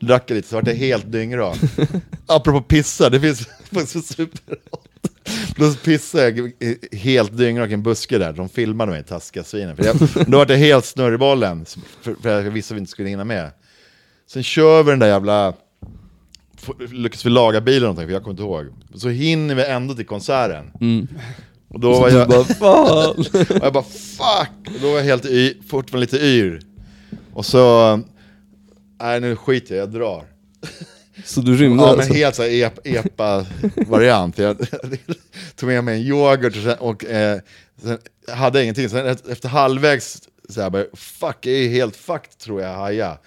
drack lite så vart jag helt dyngrak. Apropå pissa, det finns faktiskt superhot. Då pissade jag helt dyngrak i en buske där, de filmade mig, taskiga svinen. För jag, då var jag helt snurr i bollen, för, för jag visste att vi inte skulle hinna med. Sen kör vi den där jävla, lyckas vi laga bilen eller för jag kommer inte ihåg. Så hinner vi ändå till konserten. Och då var jag, bara, fan! och jag bara fuck! Och då var jag helt y, fortfarande lite yr. Och så, nej nu skiter jag, jag drar. Så du rymde Ja men alltså? helt såhär ep, epa-variant. Jag tog med mig en yoghurt och, sen, och eh, sen hade jag ingenting. Sen efter efter halvvägs, så här, bara, fuck, jag är helt fucked tror jag, haja.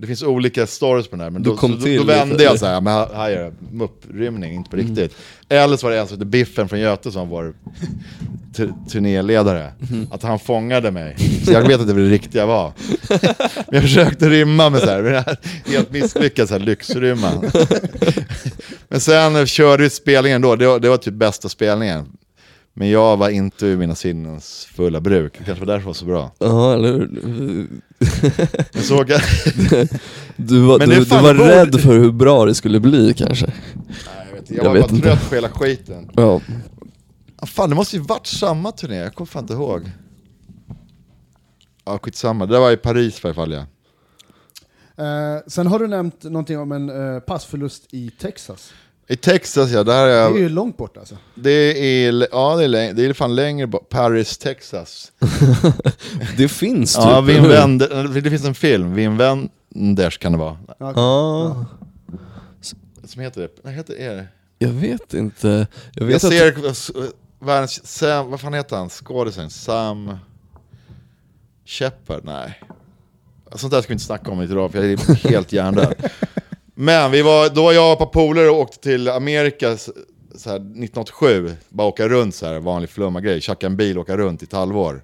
Det finns olika stories på den här, men Du då, så, då, då vände jag såhär, men ha- haja, mupprymning, inte på riktigt. Eller så var det en som hette Biffen från Göte som var tu- turnéledare. Att han fångade mig. Så jag vet det var det riktiga var. Men jag försökte rymma med så här, med det här helt misslyckat så här lyxrymma. Men sen körde vi spelningen då, det var, det var typ bästa spelningen. Men jag var inte ur mina sinnens fulla bruk, det kanske var därför det var så bra. Ja, eller hur? Jag såg jag... Du var, Men du, du var rädd för hur bra det skulle bli kanske? Nej, jag, vet, inte, jag, Jag var vet bara inte. trött på hela skiten. Ja. Ah, fan, det måste ju varit samma turné, jag kommer fan inte ihåg. Ja, skitsamma. Det där var i Paris i alla fall ja. Eh, sen har du nämnt någonting om en eh, passförlust i Texas. I Texas ja, där är Det är jag... ju långt bort alltså. Det är, ja, det är, läng- det är fan längre bort. Paris, Texas. Det finns typ, Ja, Wim? Wenders, det finns en film, Wim Wenders kan det vara. Ja, Ja, Som heter det? Nej, heter är det? jag vet inte. Jag Jag vet att... ser att... Världens, Sam, vad fan heter han? Skådisen? Sam... Shepard? Nej. Sånt där ska vi inte snacka om idag, för jag är helt hjärndöd. Men vi var, då var jag och ett par polare och åkte till Amerika så här, 1987. Bara åka runt så här, vanlig flumma grej. Tjacka en bil och åka runt i ett halvår.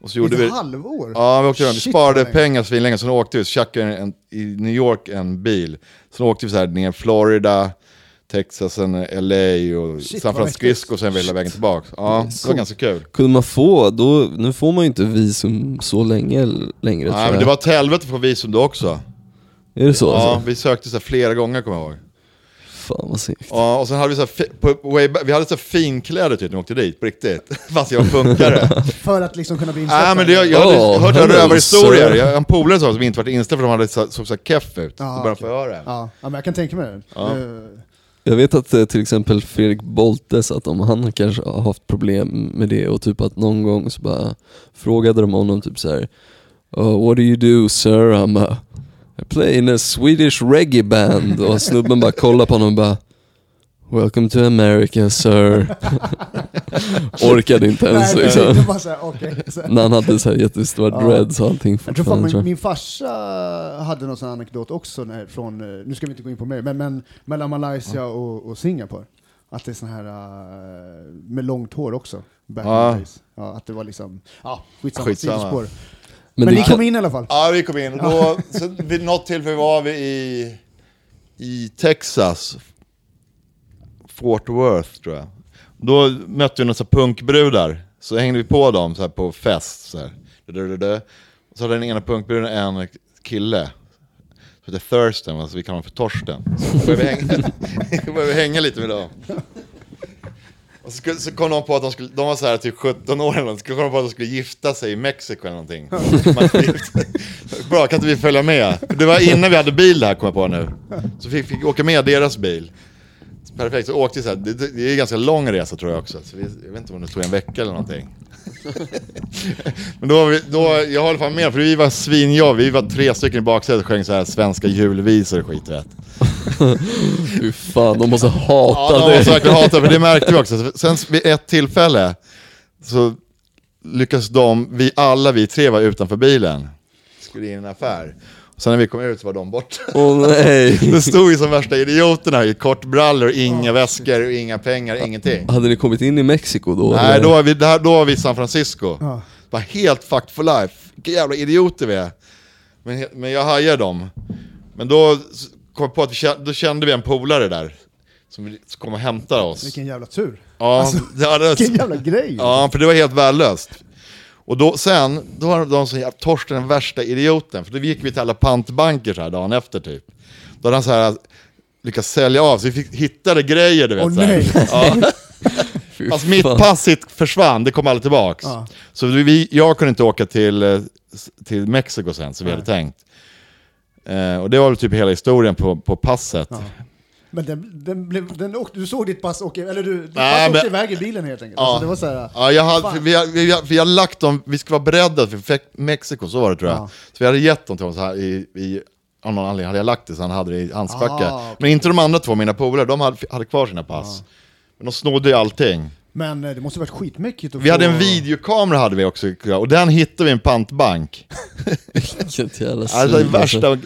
Och så gjorde Ett vi... halvår? Ja, vi åkte runt. Vi Shit, sparade vad länge. pengar svinlänge, sen åkte vi, så tjackade en, i New York en bil. Sen åkte vi så här ner Florida, Texas, sen LA och Shit, San vad Francisco, sen hela vägen tillbaka. Ja, det var ganska kul. Kunde man få, då, nu får man ju inte visum så länge längre tror Nej, jag. men det var ett helvete för visum då också. Är det så Ja, alltså? vi sökte så här flera gånger kommer jag ihåg. Fan vad segt. Ja, och sen hade vi så här, på, way back, vi hade så här finkläder typ när vi åkte dit, på riktigt. Fast jag var punkare. För att liksom kunna bli insläppt? Nej men det, där? jag hade Åh, hört rövarhistorier. Jag har en polare sa som inte varit inställd för de hade så, såg så här keff ut. Ja, bara få höra. Ja, ja, men jag kan tänka mig det. Ja. Eh, Jag vet att eh, till exempel Fredrik Boltes, att om han kanske har haft problem med det och typ att någon gång så bara frågade de honom typ så här. oh, What do you do sir? Han bara I play in a Swedish reggae band och snubben bara kollar på honom och bara Welcome to America sir. Orkade inte ens nej, liksom. nej, här. När han hade så här jättestora Ja. dreads och allting Jag tror fan min, min farsa hade någon sån anekdot också när, från, eh, nu ska vi inte gå in på mig, men, men mellan Malaysia och, och Singapore. Att det är sån här uh, med långt hår också. Back Ja. Ja, att det var liksom, ja skitsamma, Skitsamma. sidospår. Men, Men, ni kom in i alla fall. Ja, vi kom in. Då, sen, vid något tillfälle var vi i, i Texas. Fort Worth tror jag. Då mötte vi några punkbrudar. Så hängde vi på dem så här på fest. Så, här. Så hade den ena punkbruden en kille. Som heter Thurston, alltså vi kallar honom för Torsten. Så började vi hänga, började vi hänga lite med dem. Och så, skulle- så kom de på att de skulle, de var så här typ 17 år eller något, så kom de på att de skulle gifta sig i Mexiko eller någonting. Bra, kan inte vi följa med? Det var innan vi hade bil det här kom jag på nu. Så fick vi åka med deras bil. Perfekt, så åkte vi så här, det, det det är en ganska lång resa tror jag också. Så vi, jag vet inte om det tog en vecka eller någonting. Men då, var vi, då, jag håller fan med, för vi var svinjobb. Vi var tre stycken i baksätet och sjöng så här svenska julvisor och skit vet. Fy fan, de måste Ja, hata de dig. var verkligen hatade, för det märkte vi också. Sen vid ett tillfälle så lyckades de, vi alla vi tre var utanför bilen. Skulle in i en affär. Sen när vi kom ut så var de borta. Åh nej. Det stod ju som värsta idioterna i kortbrallor, inga väskor, och inga pengar, ingenting. Hade ni kommit in i Mexiko då? Nej, eller? då var vi, där, då var vi i San Francisco. Ja. Var helt fucked for life. Vilka jävla idioter vi är. Men, men jag hajar dem. Men då kom jag på att vi kände, då kände vi en polare där. Som vi- som kom och hämtade oss. Vilken jävla tur. Ja, Alltså, det, det, Vilken jävla grej. ja, för det var helt värdelöst. Och då, sen, då har de som jävla Torsten den värsta idioten. För då gick vi till alla pantbanker så här dagen efter typ. Då hade han så här lyckats sälja av, så vi fick, hittade grejer du vet. Åh, så här. nej. Ja. Alltså mitt pass försvann, det kom aldrig tillbaks. Ja. Så vi, jag kunde inte åka till, eh, till Mexiko sen som vi hade tänkt. Eh, och det var väl typ hela historien på, på passet. Ja. Men den, den blev, den åkte, du såg ditt pass åka, eller du, ditt Nej, pass åkte men- iväg i bilen helt enkelt. Ja. Alltså, det var så här, Ja, jag hade, vi, har- vi, har- vi har lagt dem, vi ska vara beredda för Mexiko, så var det tror jag. Ja. Så vi hade gett dem till honom så här i, i av någon anledning hade jag lagt det så han hade det i hans Ah, okej. Men inte de andra två, mina polare, de hade, hade kvar sina pass. Men de snodde ju allting. men eh, det måste ha varit skitmäckigt att Vi få... hade en videokamera hade vi också, och den hittade vi i en pantbank. Vilket jävla Alltså värsta... Och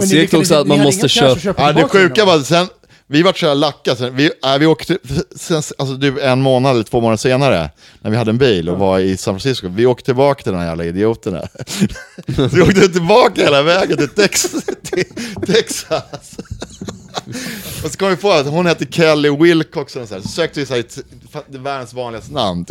Men ni segt också att man måste köpa... Ja, det sjuka var sen, vi vart så här lacka sen, vi, äh, vi åkte, sen, alltså du, en månad eller två månader senare, när vi hade en bil och var i San Francisco, vi åkte tillbaka till de här jävla idioterna. vi åkte tillbaka hela vägen till, Tex, till Texas. Och så kom vi på att hon hette Kelly Wilcox, och så, här, så sökte vi så här, världens vanligaste namn.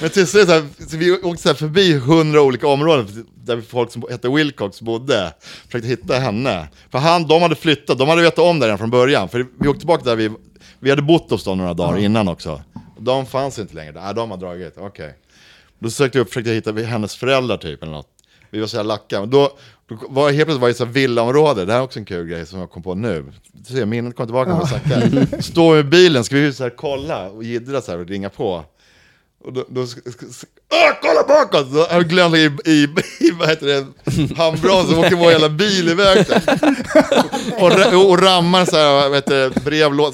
Men till slut, så, här, så vi åkte så här förbi hundra olika områden där folk som hette Wilcox bodde. Försökte hitta henne. För han, de hade flyttat, de hade vetat om det redan från början. För vi åkte tillbaka där vi, vi hade bott hos dem några dagar innan också. De fanns inte längre, nej de har dragit, okej. Då sökte jag upp, försökte hitta hennes föräldrar typ eller något. Vi var så här lacka. Men då, då var helt plötsligt var i ett så villaområde, det här är också en kul grej som jag kom på nu. Ser, minnet kom tillbaka med sakta. Står i bilen, ska vi så här kolla och jiddra så här och ringa på. Och då, då Åh, kolla bakåt! Så jag glömt i, i, i vad heter det, handbromsen, åker vår jävla bil iväg. Och, och rammar så här, vad heter det, brevlåda,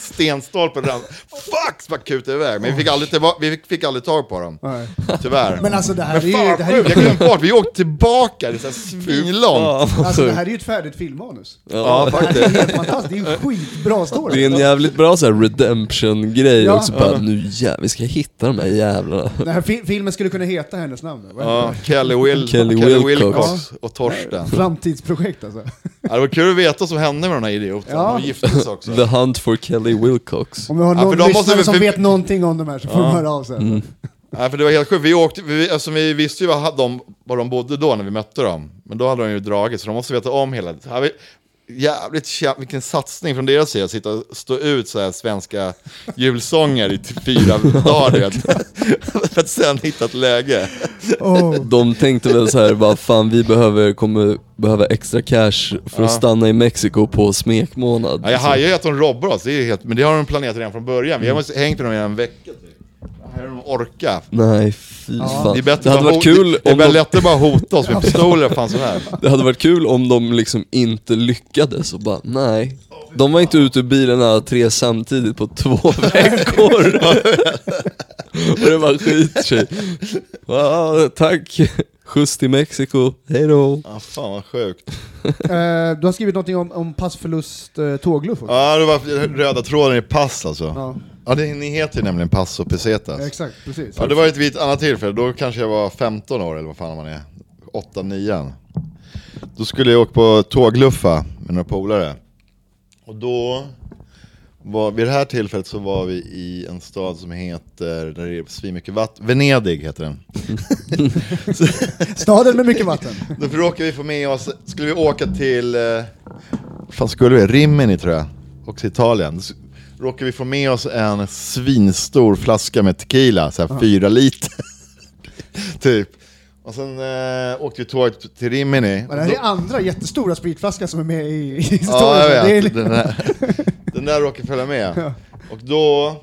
stenstolpen ram. Fuck! Så bara kutade iväg. Men vi fick aldrig, tillba- vi fick, fick aldrig tag på dem. Nej. Tyvärr. Men alltså det här är ju... Det här är sjukt, jag ju glömde bort, vi åkte tillbaka, det är så här svinlångt. Alltså, det här är ju ett färdigt filmmanus. Ja, Det är faktiskt. helt fantastiskt, det är ju en skitbra story. Det är en jävligt bra så här redemption-grej Ja. också, bara nu jävlar, vi ska hitta de här jävlarna. Den här fi- filmen skulle kunna heta hennes namn. då. Ja, Kelly, Will, Kelly Kelly, Wilcox. Wilcox och Torsten. Framtidsprojekt alltså. Ja, det var kul att veta vad som hände med de här idioterna, Ja. de gifte sig också. The Hunt for Kelly Wilcox. Om vi har Ja, någon måste lyssnare vi- som för- vet någonting om de här så får de höra av sig. Nej, för det var helt sjukt, vi åkte, vi, alltså, vi visste ju var de, var de bodde då när vi mötte dem. Men då hade de ju dragit, så de måste veta om hela... Jävligt vilken satsning från deras sida, att sitta och stå ut så här svenska julsånger i typ fyra dagar. För att sen hitta ett läge. Oh. De tänkte väl så här, bara fan vi behöver, kommer behöva extra cash för att Ja. stanna i Mexiko på smekmånad. Ja, jag hajar ju att de robbar oss, det är helt, men det har de planerat redan från början. Vi har måste hängt med dem i en vecka typ. Här är de orka. Nej fy Ja. fan. Det, är bättre Det hade bara varit ho- kul Det är om väl de, lättare bara hota oss med pistoler fan sån här. det hade varit kul om de liksom inte lyckades och bara nej. De var inte ute ur bilen alla tre samtidigt på två veckor. och det var skittjej. Wow, tack. Skjuts till Mexiko, hejdå. Ja, fan vad sjukt. Eh, du har skrivit någonting om, om passförlust eh, tågluff också. Ja, det var röda tråden i pass alltså. Ja, Ja, det, ni heter ju nämligen Pass och Pesetas. exakt, precis. Ja, det var ett vid ett annat tillfälle, då kanske jag var 15 år eller vad fan man är. 8, 9. Då skulle jag åka på tågluffa med några polare. Och då, var, vid det här tillfället så var vi i en stad som heter, där det är svinmycket vatten, Venedig heter den. Staden med mycket vatten. Då råkade vi få med oss, skulle vi åka till, eh, vad fan skulle vi, Rimini tror jag, och till Italien. Så råkade vi få med oss en svinstor flaska med tequila, så här fyra liter. typ. Och sen eh, åkte vi tåget till Rimini. Men det här är andra jättestora spritflaskan som är med i, i Ja, historien. jag det är vet. Den där, den där råkade följa med. Och då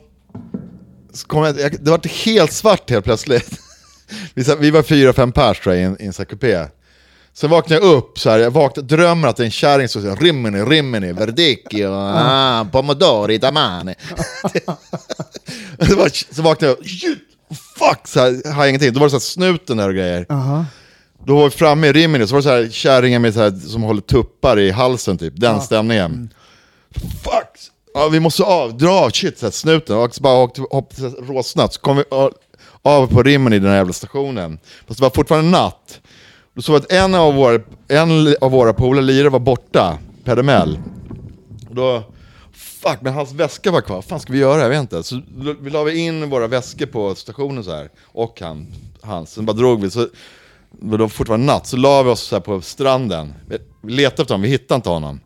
kom jag, jag, det var helt svart helt plötsligt. Vi, vi var fyra, fem pers tror jag i en, i en här kupé. Sen vaknade jag upp, så här, jag vaknade, drömmer att det är en kärring som säger Rimini, Rimini, Verdicchio, ah, Pomodori, var- så vaknade jag, shit, fuck, så här, har jag ingenting. Då var det så här snuten där och grejer. Aha. Då var vi framme i Rimini, så var det så här kärringar med så här, som håller tuppar i halsen typ, den stämningen. Fuck! Ja, vi måste av, dra av, shit, så här, snuten. Och så bara åkte, hoppade så här råsnabbt, så kom vi av- på Rimini, den här jävla stationen. Fast det var fortfarande natt. Då såg vi att en av våra, en av våra polare, lirare, var borta, Pedemel. Och Då, fuck, men hans väska var kvar, vad fan ska vi göra? Jag vet inte. Så vi la vi in våra väskor på stationen så här. och han, hans. Sen bara drog vi, så det var fortfarande natt, så la vi oss så här på stranden. Vi letade efter honom, vi hittade inte honom.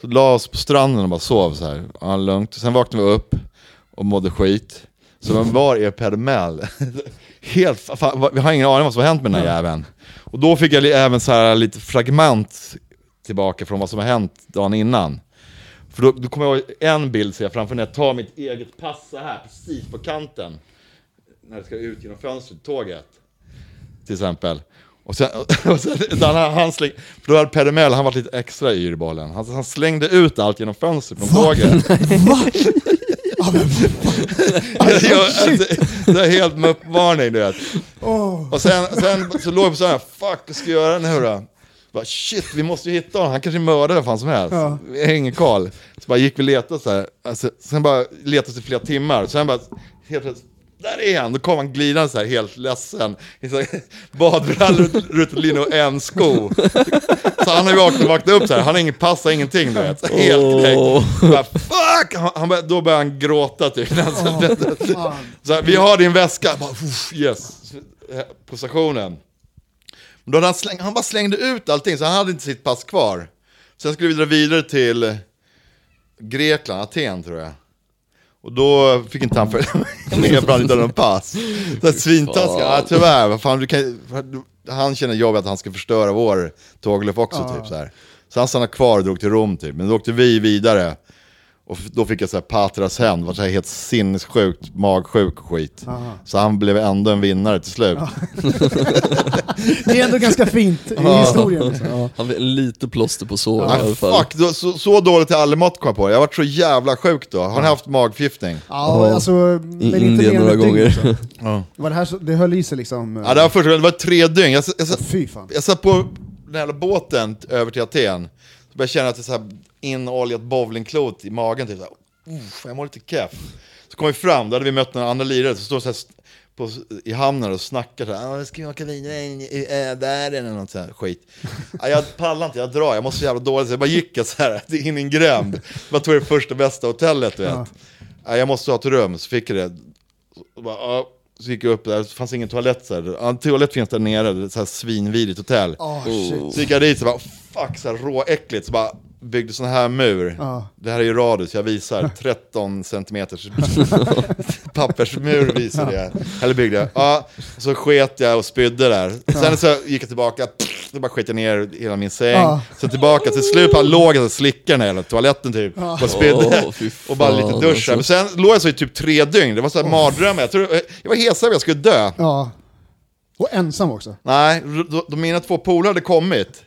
Så la oss på stranden och bara sov så här. Ja, lugnt. Sen vaknade vi upp och mådde skit. Så var är Pedemel? Helt, fan, vi har ingen aning vad som har hänt med den här jäveln. Och då fick jag även så här lite fragment tillbaka från vad som har hänt dagen innan. För då, då kommer jag ihåg en bild ser jag framför när jag tar mitt eget pass så här precis på kanten. När det ska ut genom fönstret, tåget. Till exempel. Och sen, och sen han, han släng, för då hade Pedemel, han var lite extra yr i bollen. Han, han slängde ut allt genom fönstret från tåget. Jag, alltså, det är helt med uppvarning du vet. Och sen, sen så låg jag på så här, fuck vad ska jag göra nu då? Bara, shit, vi måste ju hitta honom, han kanske är mördare fan som helst. Ja. Vi har ingen koll. Så bara gick vi och letade så här. Alltså, sen bara letade i flera timmar, sen bara, helt plötsligt, där är han! Då kom han glidande så här helt ledsen. Badbrallor, rutelinne och en sko. Så han har ju vaknat, vaknat upp så här. han har ingen pass, ingenting du vet. Så Helt knäckt. Bara, Fuck! Han, han, då började han gråta typ. Så här, vi har din väska. Bara, "Uff, yes. På stationen. Då hade han, släng, han bara slängde ut allting, så han hade inte sitt pass kvar. Sen skulle vi dra vidare till Grekland, Aten tror jag. Och då fick inte han följa med för han inte någon pass. Svintaskigt, ja tyvärr, vad fan, du kan, han känner jobbigt att han ska förstöra vår tågluff också typ så här. Så han stannade kvar och drog till Rom typ, men då åkte vi vidare. Och då fick jag så här Patras hämnd, var så här helt sinnessjukt, magsjuk och skit. Så han blev ändå en vinnare till slut. Det är ändå ganska fint i historien. Liksom. Ja. Han vill lite plåster på såren i Nej, alla fall. fuck, då, så, så dåligt i allemått kom jag på. Jag har varit så jävla sjuk då. Har ni haft magförgiftning? Ja, Ja. alltså, I Indien några gånger. också. Ja. Var det, här, så- det höll i sig liksom. Ja, det var första gången, det var tre dygn. Jag, jag, jag, Fy fan. jag satt på den här båten över till Aten. Så började jag känna att det så här inoljat bowlingklot i magen. Typ så här, "Uff, jag mår lite keff. Så kom vi fram, då hade vi mött några andra lirare som står så här på, i hamnen och snackar så här, "Ja, ska vi åka vidare i världen eller något så här skit. Ja, jag pallar inte, jag drar, jag måste så jävla dåligt. Så jag bara gick jag så här in i en gränd. Jag tog det första bästa hotellet du vet. Ja, jag måste ha ett rum, så fick jag det. Och bara, så gick jag upp där, det fanns ingen toalett så här. Toalett finns där nere, det är så här svinvidrigt hotell. Oh. Så gick jag dit så bara, fuck så här råäckligt, så bara byggde sån här mur. Ja. Det här är ju radius, jag visar 13 centimeters pappersmur visade jag. Eller byggde jag. Ja, så sket jag och spydde där. Sen så gick jag tillbaka, då bara sket jag ner hela min säng. Ja. Sen tillbaka, till slut bara låg jag och slickade den här toaletten typ. Bara spydde. Åh, fy och bara lite dusch. alltså. Men sen låg jag så i typ tre dygn, det var så här mardrömmar. Jag, tror, jag var hesare jag skulle dö. Ja. Och ensam också. Nej, då, då mina två polare hade kommit.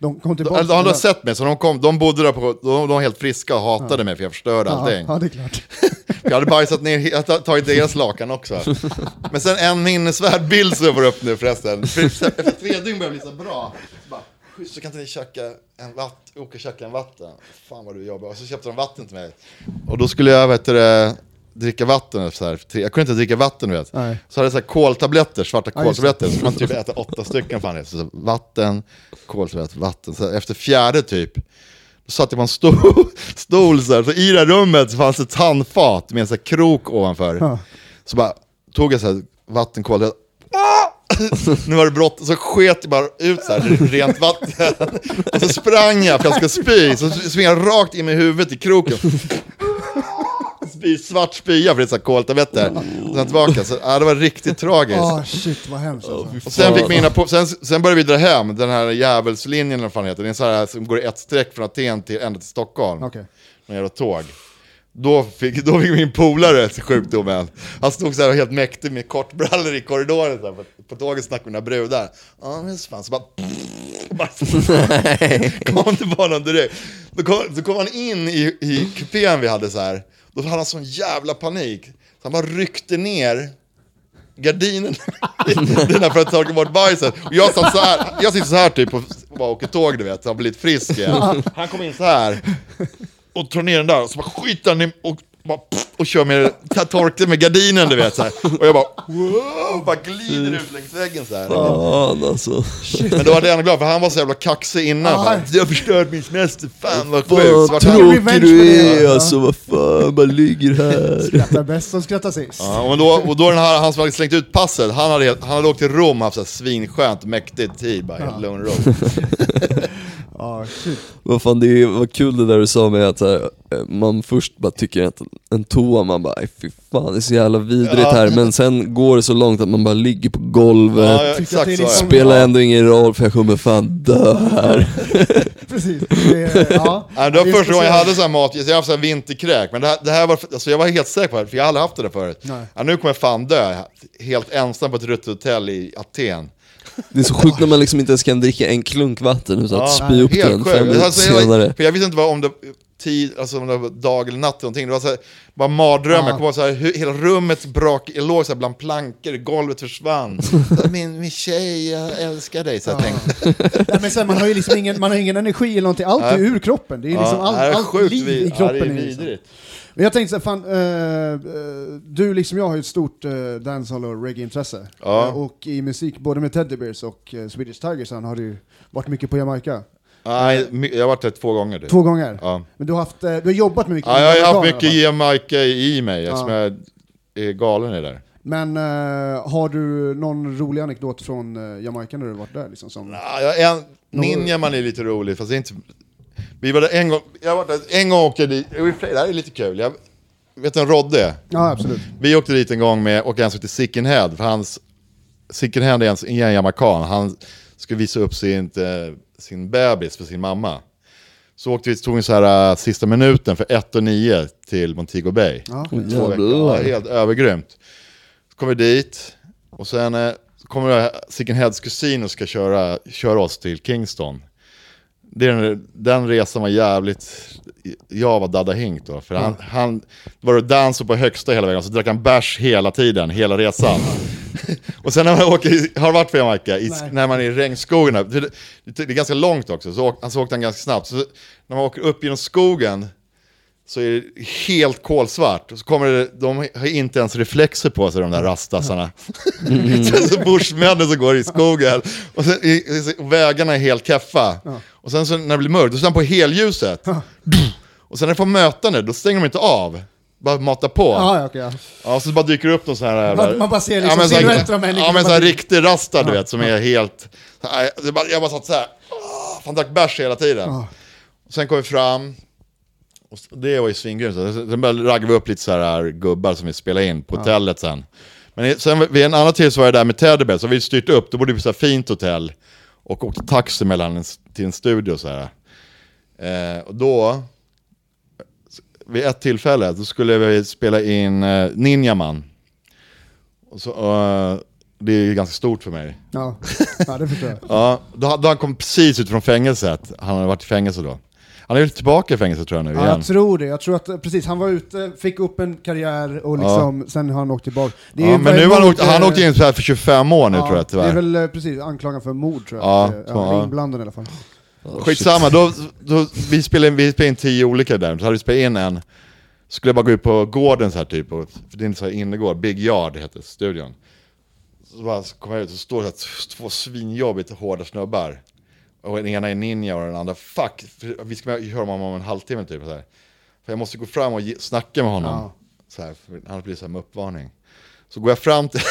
De kom De, tillbaka. de hade sett mig, så de, kom, de bodde där på, de, de var helt friska och hatade mig för jag förstörde ja, allting. ja, det är klart. Jag hade bajsat ner, jag hade tagit deras lakan också. Men sen en minnesvärd bild som får upp nu förresten. För efter tre dygn började det bli så bra. Så bara, schysst, så kan inte ni tjacka en vatt, åka och tjacka en vatten? Fan vad du jobbar. Och så köpte de vatten till mig. Och då skulle jag, vet du, dricka vatten. Så här, jag kunde inte dricka vatten, vet. Nej. Så hade jag så här koltabletter, svarta Ja, koltabletter. Så man typ äta åtta stycken. Fan, så, så, vatten, koltabletter, vatten. Så efter fjärde typ. Då satt jag på en stol, stol så, här, så i det här rummet fanns det ett handfat med en så här krok ovanför. Ja. Så bara tog jag så här vattenkol, jag- nu var det bråttom, så sket jag bara ut så här, rent vatten. Och så sprang jag för jag ska spy, så sprang jag rakt in med huvudet i kroken. Spy, svart spya för det är så här koltabletter. Och sen tillbaka, så ja, det var riktigt tragiskt. Ah, shit vad hemskt alltså. Och sen, fick mina på, sen, sen började vi dra hem, den här djävulslinjen eller vad fan heter. Det är en sån här som går ett streck från Aten till, ända till Stockholm. Okej. Någon jävla tåg. Då fick, då fick min polare sjukdomen. Han stod så här helt mäktig med kortbrallor i korridoren så här, på, på tåget snackade med några brudar. Ja men fan, så bara... bara kom det bara någon direkt. Då kom, så kom han in i, i kupén vi hade så här. Då hade han sån jävla panik. Så han bara ryckte ner gardinen den här för att ta bort bajset. Och jag satt så här, jag sitter så här typ och bara åker tåg du vet, så han blir lite frisk igen. Han kom in så här och tar ner den där och så bara skiter han i och, bara, pff, och kör med, torkar med gardinen du vet så här. Och jag bara, wow, bara glider ut längs väggen så här. Fan alltså. Men då var jag glad för han var så jävla kaxig innan. Ja. Bara, jag förstörde min semester, fan vad sjukt. Vad tråkig du är ja. alltså, vad fan, bara ligger här. Skrattar bäst som skrattar sist. Ja, och då, och då den här, han som hade slängt ut passet, han hade, han hade åkt till Rom och haft så här svinskönt, mäktig tid, bara helt lugn och ro. Ja, shit. Vad fan, det var kul det där du sa med att så här, man först bara tycker att en toa, man bara "Aj, fy fan det är så jävla vidrigt Ja. här, men sen går det så långt att man bara ligger på golvet, Ja, är exakt liksom- spelar ändå ingen roll för jag kommer fan dö här. Precis. Det, är- ja. Det var Det är första gången jag hade sån här mat, jag har haft sån här vinterkräk, men det här, det här var, alltså jag var helt säker på det, för jag har aldrig haft det där förut. Nej. Ja, nu kommer jag fan dö, helt ensam på ett ruttet hotell i Aten. Det är så sjukt när man liksom inte ens kan dricka en klunk vatten utan att spy upp den fem minuter Alltså, jag, senare. för jag visste inte vad om det tid, alltså om det var dag eller natt eller någonting. Det var så här, bara mardrömmar. Ja. Jag kommer ihåg så här, hur, hela rummet brak, jag låg så här bland plankor, golvet försvann. Så min, min tjej, jag älskar dig. Så jag tänkte, Ja, men sen, man har ju liksom ingen, man har ingen energi eller någonting, allt är ur kroppen. Det är liksom ja, all, det är allt liv i kroppen. Ja, det är är liksom. Men jag tänkte så här, fan, eh, eh, du liksom jag har ju ett stort uh, dancehall och reggae-intresse. Ja. Eh, och i musik, både med Teddy Bears och uh, Swedish Tigers har du varit mycket på Jamaica. Nej, my- jag har varit där två gånger. Du. Två gånger. Ja. Men du har, haft, eh, du har jobbat med mycket Ja, jag har haft mycket? Jamaica i mig, Ja. eftersom jag är galen i det där. Men eh, har du någon rolig anekdot från uh, Jamaica när du varit där? Liksom, som, Ja, en, Ninjaman är lite rolig, fast det är inte... Vi var där en gång, jag var där, en gång åkte dit, det här är lite kul. Jag vet du en Rodde? Ja, absolut. Vi åkte dit en gång med, och en som heter Sickenhead, för hans... Sickenhead är en, en jamaican, han skulle visa upp sin, eh, sin bebis för sin mamma. Så åkte vi, tog vi så här uh, sista minuten för 1 och 9 till Montego Bay. Ja. Två veckor. Ja, helt övergrymt. Så kom vi dit, och sen eh, kommer Sickenheads kusin och ska köra, köra oss till Kingston. Det är den, den resan var jävligt, jag var Dada Hink då, för han, han det var det danser på högsta hela vägen, så drack han bärs hela tiden, hela resan. och sen när man åker, i- har varit på Jamaica, i, när man är i regnskogarna, det, det, det är ganska långt också, så, åk, så åkte han ganska snabbt. Så när man åker upp genom skogen, så är det helt kolsvart. Och så kommer det, de har inte ens reflexer på sig de där rastasarna. sen så bushmännen som går i skogen. Och, sen, i, i, och vägarna är helt keffa. Och sen så när det blir mörkt, då står han på helljuset. och sen när de får mötande, då stänger de inte av. Bara matar på. Ja, ja, okej, ja. Ja, så bara dyker det upp någon sån här. Man- man bara ser liksom men så här- silhuetter av människor Ja, men som så här riktig rasta du vet, som är helt... Nej, det bara, jag bara satt så här. Han drack bärs hela tiden. Ja. Och sen kom vi fram. Och det var ju svingrymt. Sen började ragga vi upp lite så här gubbar som vi spelade in på hotellet sen. Men sen vid en annan tid så var jag där med Teddy Bear, så vi styrt upp, då bodde vi på så här fint hotell. Och åkte taxi mellan en, till en studio så här. Eh, och då, vid ett tillfälle, då skulle vi spela in eh, Ninjaman. Och så, eh, det är ganska stort för mig. Ja. ja, det förstår jag. Ja, då, då han kom precis ut från fängelset. Han hade varit i fängelse då. Han är ju tillbaka i fängelse tror jag nu Ja, igen. jag tror det. Jag tror att, precis, han var ute, fick upp en karriär och liksom, sen har han åkt tillbaka. Det är Ja, men nu har han åkt, han åkte in så här för 25 år nu ja, tror jag Det är tyvärr. väl eh, precis anklagad för mord tror jag. Ja, så, ja, ja. Inblandad i alla fall. Skitsamma, då, då, vi, spelade in, vi spelade in tio olika där, så hade vi spelat in en. Skulle jag bara gå ut på gården så här typ, och, för det är en så här innergård, Big Yard heter studion. Så bara så kommer jag ut och står det så här, två svinjobbigt hårda snubbar. Och den ena är ninja och den andra fuck, vi ska höra honom om en halvtimme typ. Så här. För jag måste gå fram och ge, snacka med honom. Ja. Så här, för annars blir det så här med uppvarning. Så går jag fram till...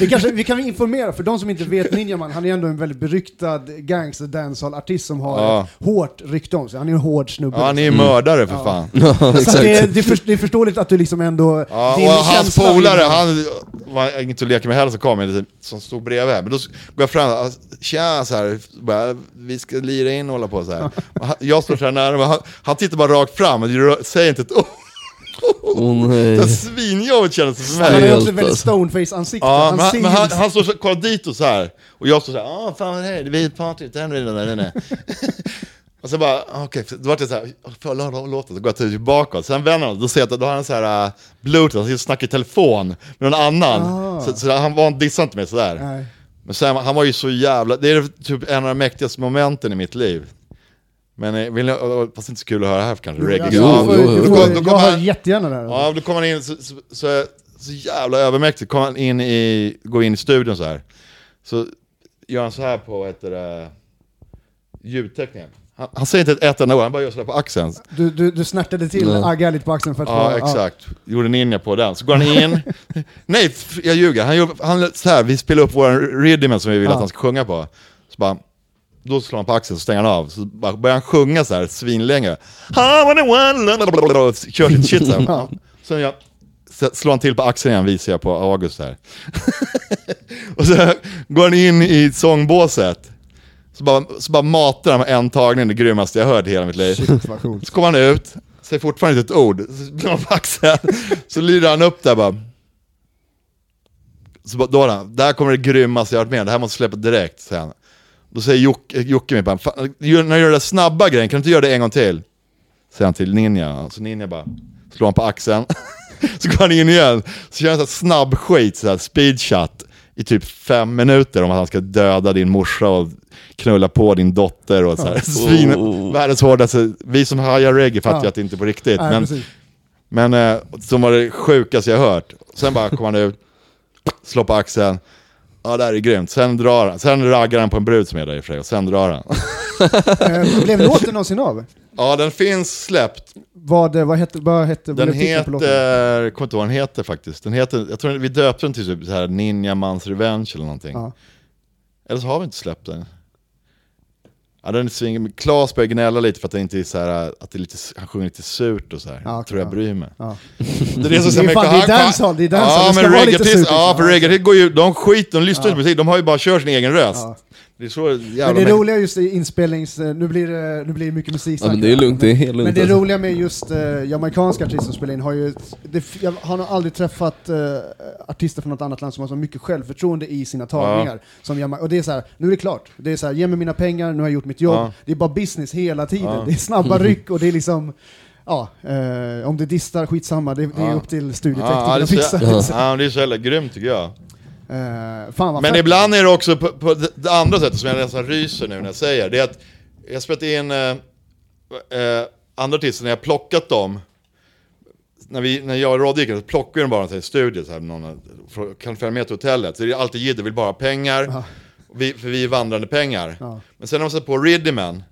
Vi, kanske, vi kan informera, för de som inte vet Ninjaman, han är ändå en väldigt beryktad gangster dancehall-artist som har Ja. ett hårt rykte om sig. Han är en hård snubbe. Ja, han är ju mördare för fan. Så det, är, det, är för, det är förståeligt att du liksom ändå... Ja, din och hans känsla polare, han var inte att leka med heller som kom, men som stod bredvid. Men då går jag fram, tja så här, bara, vi ska lira in och hålla på så här. Och han- Jag står så här nära, men han, han tittar bara rakt fram och rör- säger inte ett ord. Åh nej. Så Svinjobbigt kändes det för Han har mig. ju Helt, också ett väldigt alltså. stoneface-ansikte. Ja, han men, han, men han, han står så, kollar dit och så här. Och jag står så här, ah fan vad är det? Vi är ett party. Nej, nej, nej, nej. Och så bara, ah, okej, då vart jag så här, får jag låta? Då går jag tillbaka, sen vänder han, då ser jag att då har han så här uh, bluetooth, han sitter och snackar i telefon med någon annan. Ah. Så, så han var dissade inte mig sådär. Nej. Men sen, han var ju så jävla, det är typ en av de mäktigaste momenten i mitt liv. Men eh, vill ni, fast inte så kul att höra här kanske, reggae. Jo, du får- jo, jo. Då då Jag hör jättegärna det här. Ja, då kommer han in så, så, så, så jävla övermäktigt, kommer han in i, går in i studion så här. Så gör han så här på, vad heter det, ljudteckningen. Han, han säger inte ett, ett enda ord, han bara gör sådär på axeln. Du, du, du snärtade till Ja. Agga lite på axeln för att Ja, få... exakt. Gjorde ninja på den. Så går han in. Nej, jag ljuger. Han, gör- han så här, vi spelar upp vår rhythm som vi vill Ja. att han ska sjunga på. Så bara, då slår han på axeln så stänger han av. Så bara börjar han sjunga så här svinlänge. Kör sitt shit så här. Sen jag, så slår han till på axeln igen visar jag på August här. och så går han in i sångbåset. Så bara, så bara matar han med en tagning, det grymmaste jag hört i hela mitt liv. Shit. Så kommer han ut, säger fortfarande inte ett ord, så blir han på axeln, så lyder han upp där bara. Så bara, då har han, där kommer det grymmaste jag har varit med det här måste släppa direkt, säger han. Då säger Jocke, Jocke mig bara, "Fan, gör- när du gör där snabba grejen, kan du inte göra det en gång till? Säger han till Ninja, så Ninja bara, slår han på axeln. så går han in igen, så gör han så här snabb skit, så här speed shot i typ fem minuter om att han ska döda din morsa och knulla på din dotter och så här. Svin, Oh. världens hårdaste, vi som hajar reggae fattar ju Ja. att det inte är på riktigt. Nej, men precis. men eh, som var det sjukaste jag hört. Sen bara kom han ut, slår på axeln. Ja, det här är grymt. Sen drar han. Sen raggar han på en brud som är där i och för sig, och sen drar han. Eh, blev låten någonsin av? Ja, den finns släppt. Vad, vad hette, vad hette Den heter, jag kommer inte ihåg vad den heter faktiskt. Den heter, jag tror vi döpte den till typ så här Ninja Mans Revenge eller någonting. Ja. Eller så har vi inte släppt den. Ja, den är sving... Klas börjar gnälla lite för att det inte är så här, att det är lite, han sjunger lite surt och så här. Ja, tror jag ja. bryr mig. Ja. Det är det som är mycket- fan- det är dancehall, det är dancehall, Ja, det ska men vara lite reggae surt, Ja, för liksom. reggae går ju, de skiter, de lyssnar inte på musik, de har ju bara kört sin egen röst. Ja. Det är så Men jävla det mäktigt. roliga just i inspelnings... eh, Nu blir det, nu blir det mycket musik Ja, men det är lugnt, det är helt lugnt. Men det alltså. roliga med just uh, jamaicanska artister som spelar in har ju... Det, jag har nog aldrig träffat eh, artister från något annat land som har så mycket självförtroende i sina tagningar. Som Jama- och det är så här, nu är det klart. Det är så här, ge mig mina pengar, nu har jag gjort mitt jobb. Ja. Det är bara business hela tiden. Ja. Det är snabba ryck och det är liksom... Ja, eh, om det distar, skitsamma. Det, det är Ja. upp till Ja, studieteknikerna det, att fixa. det. ja, det är så jävla grymt tycker jag. Eh, Men ibland är det också på, på det, andra sättet som jag nästan ryser nu när jag säger. Det är att jag har spelat in eh, eh, andra artister, när jag har plockat dem. När, vi, när jag och Rodde gick, så plockade vi dem bara till en studio, så här, någon, kan följa med till hotellet. Så det är alltid jidder, vill bara ha pengar. Vi, för vi är vandrande pengar. Ja. Men sen när de sätter på Riddimen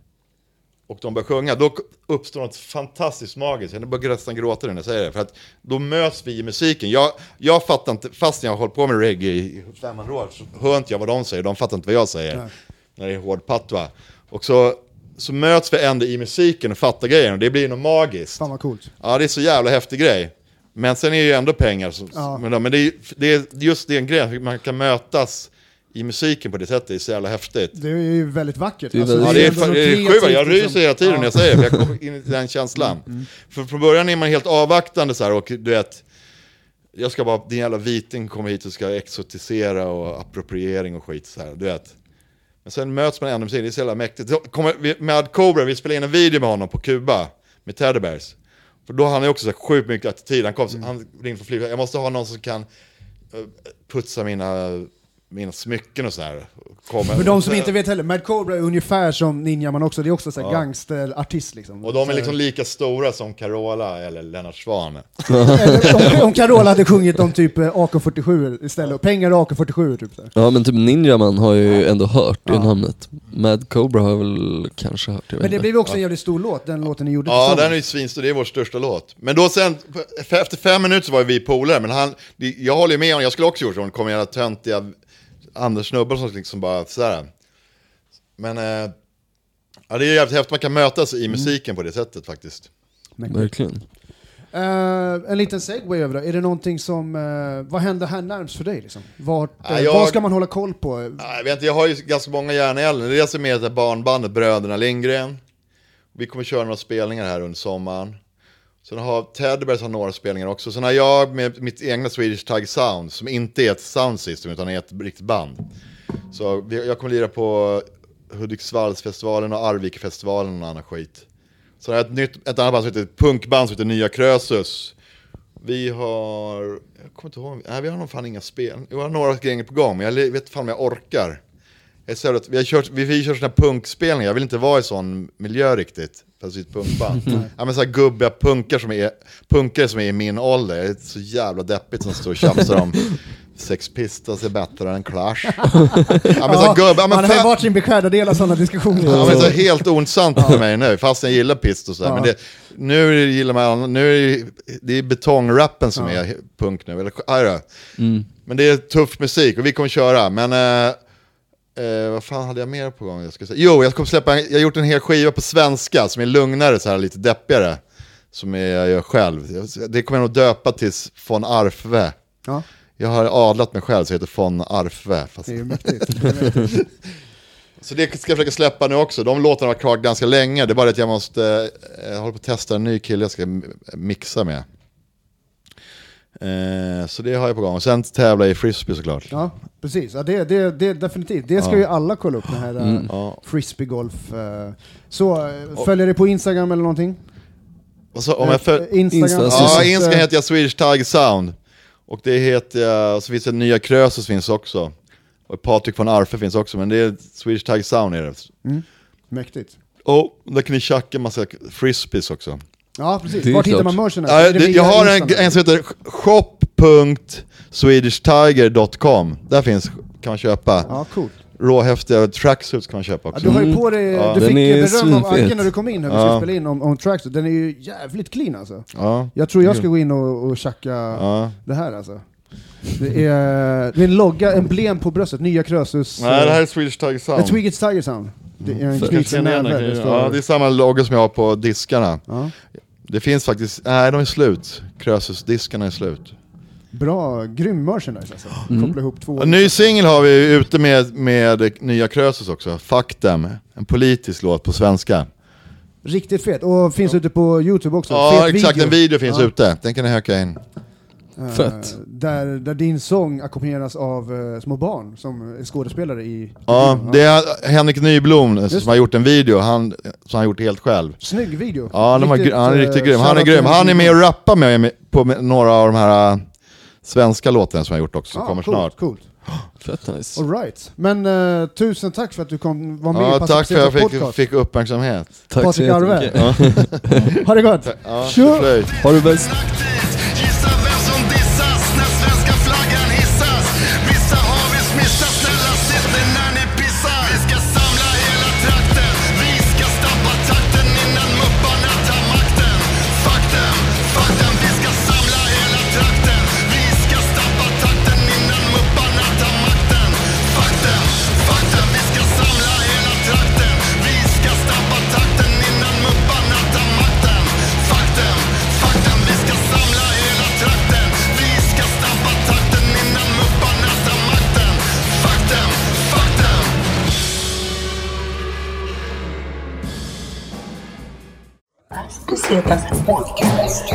och de börjar sjunga, då uppstår något fantastiskt magiskt. Jag börjar nästan gråta när jag säger det. För att då möts vi i musiken. Jag, jag fattar inte, fast jag har hållit på med reggae i 500 år, så hör inte jag vad de säger. De fattar inte vad jag säger. Nej. När det är hård patwa. Och så, så möts vi ändå i musiken och fattar grejen. Och det blir något magiskt. Fan vad coolt. Ja, det är så jävla häftig grej. Men sen är det ju ändå pengar. Som, Ja. men, men det är, det är just den grejen, man kan mötas i musiken på det sättet, är så jävla häftigt. Det är ju väldigt vackert. Det är Alltså, Ja, det är, något det är sjukt, jag ryser hela tiden Ja. när jag säger det, för jag kommer in i den känslan. För från början är man helt avvaktande så här, och du vet, jag ska bara, din jävla viting kommer hit och ska exotisera och appropriering och skit så här, du vet. Men sen möts man ändå med det är så jävla mäktigt. Kommer, med Cobra, vi spelade in en video med honom på Kuba, med Teddy Bears. För då har han ju också så här sjukt mycket attityd, han, kom, han ringde från flyget, jag måste ha någon som kan eh, putsa mina, mina smycken och så här. kommer. För de som inte vet heller, Mad Cobra är ungefär som Ninjaman också, det är också så här gangsterartist liksom. Och de är liksom lika stora som Carola eller Lennart Swahn. Om, om Carola hade sjungit om typ eh, AK47 istället, pengar och AK47 typ så. Ja men typ Ninjaman har ju ändå hört det Ja. namnet. Mad Cobra har jag väl kanske hört, jag Men det inte. blev ju också en jävligt stor låt, den låten ni gjorde Ja, den är ju svinstor, det är vår största låt. Men då sen, efter fem minuter så var ju vi polare, men han, det- jag håller ju med honom, jag skulle också gjort så, det kommer jävla töntiga andra snubbar som liksom bara sådär. Men, eh, ja det är jävligt häftigt, man kan mötas i musiken på det sättet faktiskt. Verkligen. Eh, en liten segway över det. Är det någonting som, eh, vad händer här närmst för dig liksom? Vart, Ja, eh, jag- Vad ska man hålla koll på? Ja, Jag vet inte, jag har ju ganska många järn i elden. Dels är med det här barnbandet Bröderna Lindgren. Vi kommer köra några spelningar här under sommaren. Sen har Teddybears har några spelningar också. Sen har jag med mitt egna Swedish Tag Sound, som inte är ett soundsystem utan är ett riktigt band. Så jag kommer lira på Hudiksvallsfestivalen och Arvikafestivalen och annan skit. Sen har jag ett, nytt, ett annat band som heter punkband som heter Nya Krösus. Vi har, jag kommer inte ihåg, nej vi har nog fan inga spel. Vi har några grejer på gång, men jag vet fan om jag orkar. Säger att vi har kört, vi, vi kör sådana här punkspelningar, jag vill inte vara i sån miljö riktigt. Ett punkband. ja men såhär gubbiga punkar som är, punkare som är i min ålder, det är så jävla deppigt som står och tjafsar om Sex Pistols är bättre än Clash. ja men såhär gubb, ja, men man har ju varit sin beskärda del av sådana diskussioner. Ja, men så är helt ointressant för mig nu, fast jag gillar Pistols. Ja. Men det, nu gillar man, nu är det, det är betongrappen som är punk nu. Eller, då. Men det är tuff musik och vi kommer köra. Men eh, eh, vad fan hade jag mer på gång? Jag ska säga. Jo, jag kommer släppa, en- jag har gjort en hel skiva på svenska som är lugnare, så här lite deppigare. Som är, jag gör själv. Det kommer jag nog döpa till von Arfve. Ja, Jag har adlat mig själv så jag heter von Arfve. Fast det är ju mäktigt. Det är mäktigt. så det ska jag försöka släppa nu också. De låtarna har varit kvar ganska länge. Det är bara att jag måste, eh, jag håller på att testa en ny kille jag ska mixa med. Eh, så det har jag på gång. Och sen tävla i frisbee såklart. Ja, precis. Ja, det, det, det, definitivt. Det ska ju alla kolla upp, den här uh, Ja. frisbeegolf. Uh, så, följer dig på Instagram eller någonting? Så, om jag för, Eh, Instagram? Insta- ja, så- Insta heter jag Swedish Tiger Sound. Och det heter jag, och så finns det nya Krösus finns också. Och Patrik von Arfe finns också, men det är Swedish Tiger Sound är det. Mäktigt. Och där kan ni tjacka en massa frisbees också. Ja, precis. Det är Vart hittar man merchen? Ja, Är det det, via jag har en, en som heter shop.swedishtiger.com. Där finns, kan man köpa. Ja, coolt. Råhäftiga tracksuits kan man köpa Ja, också. du har ju på dig, Ja. du Den fick är beröm av svinfet. Agge när du kom in här vi Ja. skulle spela in om, om tracksuit. Den är ju jävligt clean alltså. Ja. Jag tror jag ska gå in och, och tjacka Ja. det här alltså. Det är, det är en logga, emblem på bröstet, nya Krösus. Nej, det här är Swedish Tiger Sound. Ett Swedish Tiger Sound. Det är en Jag kan knuten känna igen näve. den det grejen. står- Ja, det är samma logga som jag har på diskarna. Ja. Det finns faktiskt, nej de är slut. Krösus-diskarna är slut. Bra, grym merchandise alltså. Mm. Koppla ihop två. En ny singel har vi ute med, med nya Krösus också. Fuck them. En politisk låt på svenska. Riktigt fet. Och finns ute på Youtube också. Ja, fet exakt. En video finns Ja. ute. Den kan ni höka in. Eh, Fett. Där, där din sång ackompanjeras av uh, små barn som är skådespelare i... Ja, det är Henrik Nyblom Just som har gjort en video, han, som han har gjort helt själv. Snygg video. Ja, de Riktigt, han är eh, riktigt grym. Han är grym. Han är med och rappar med, med, på med några av de här äh, svenska låtarna som jag har gjort också, som kommer coolt, snart. Coolt. Fett nice. All right. Men eh, tusen tack för att du kom, var med i Ja, Passa tack för att jag fick, podcast. fick uppmärksamhet. Tack Patrik Arve. jättemycket. Ha det gott! Ja. Ha det bäst. Bucetas tá- Podcast.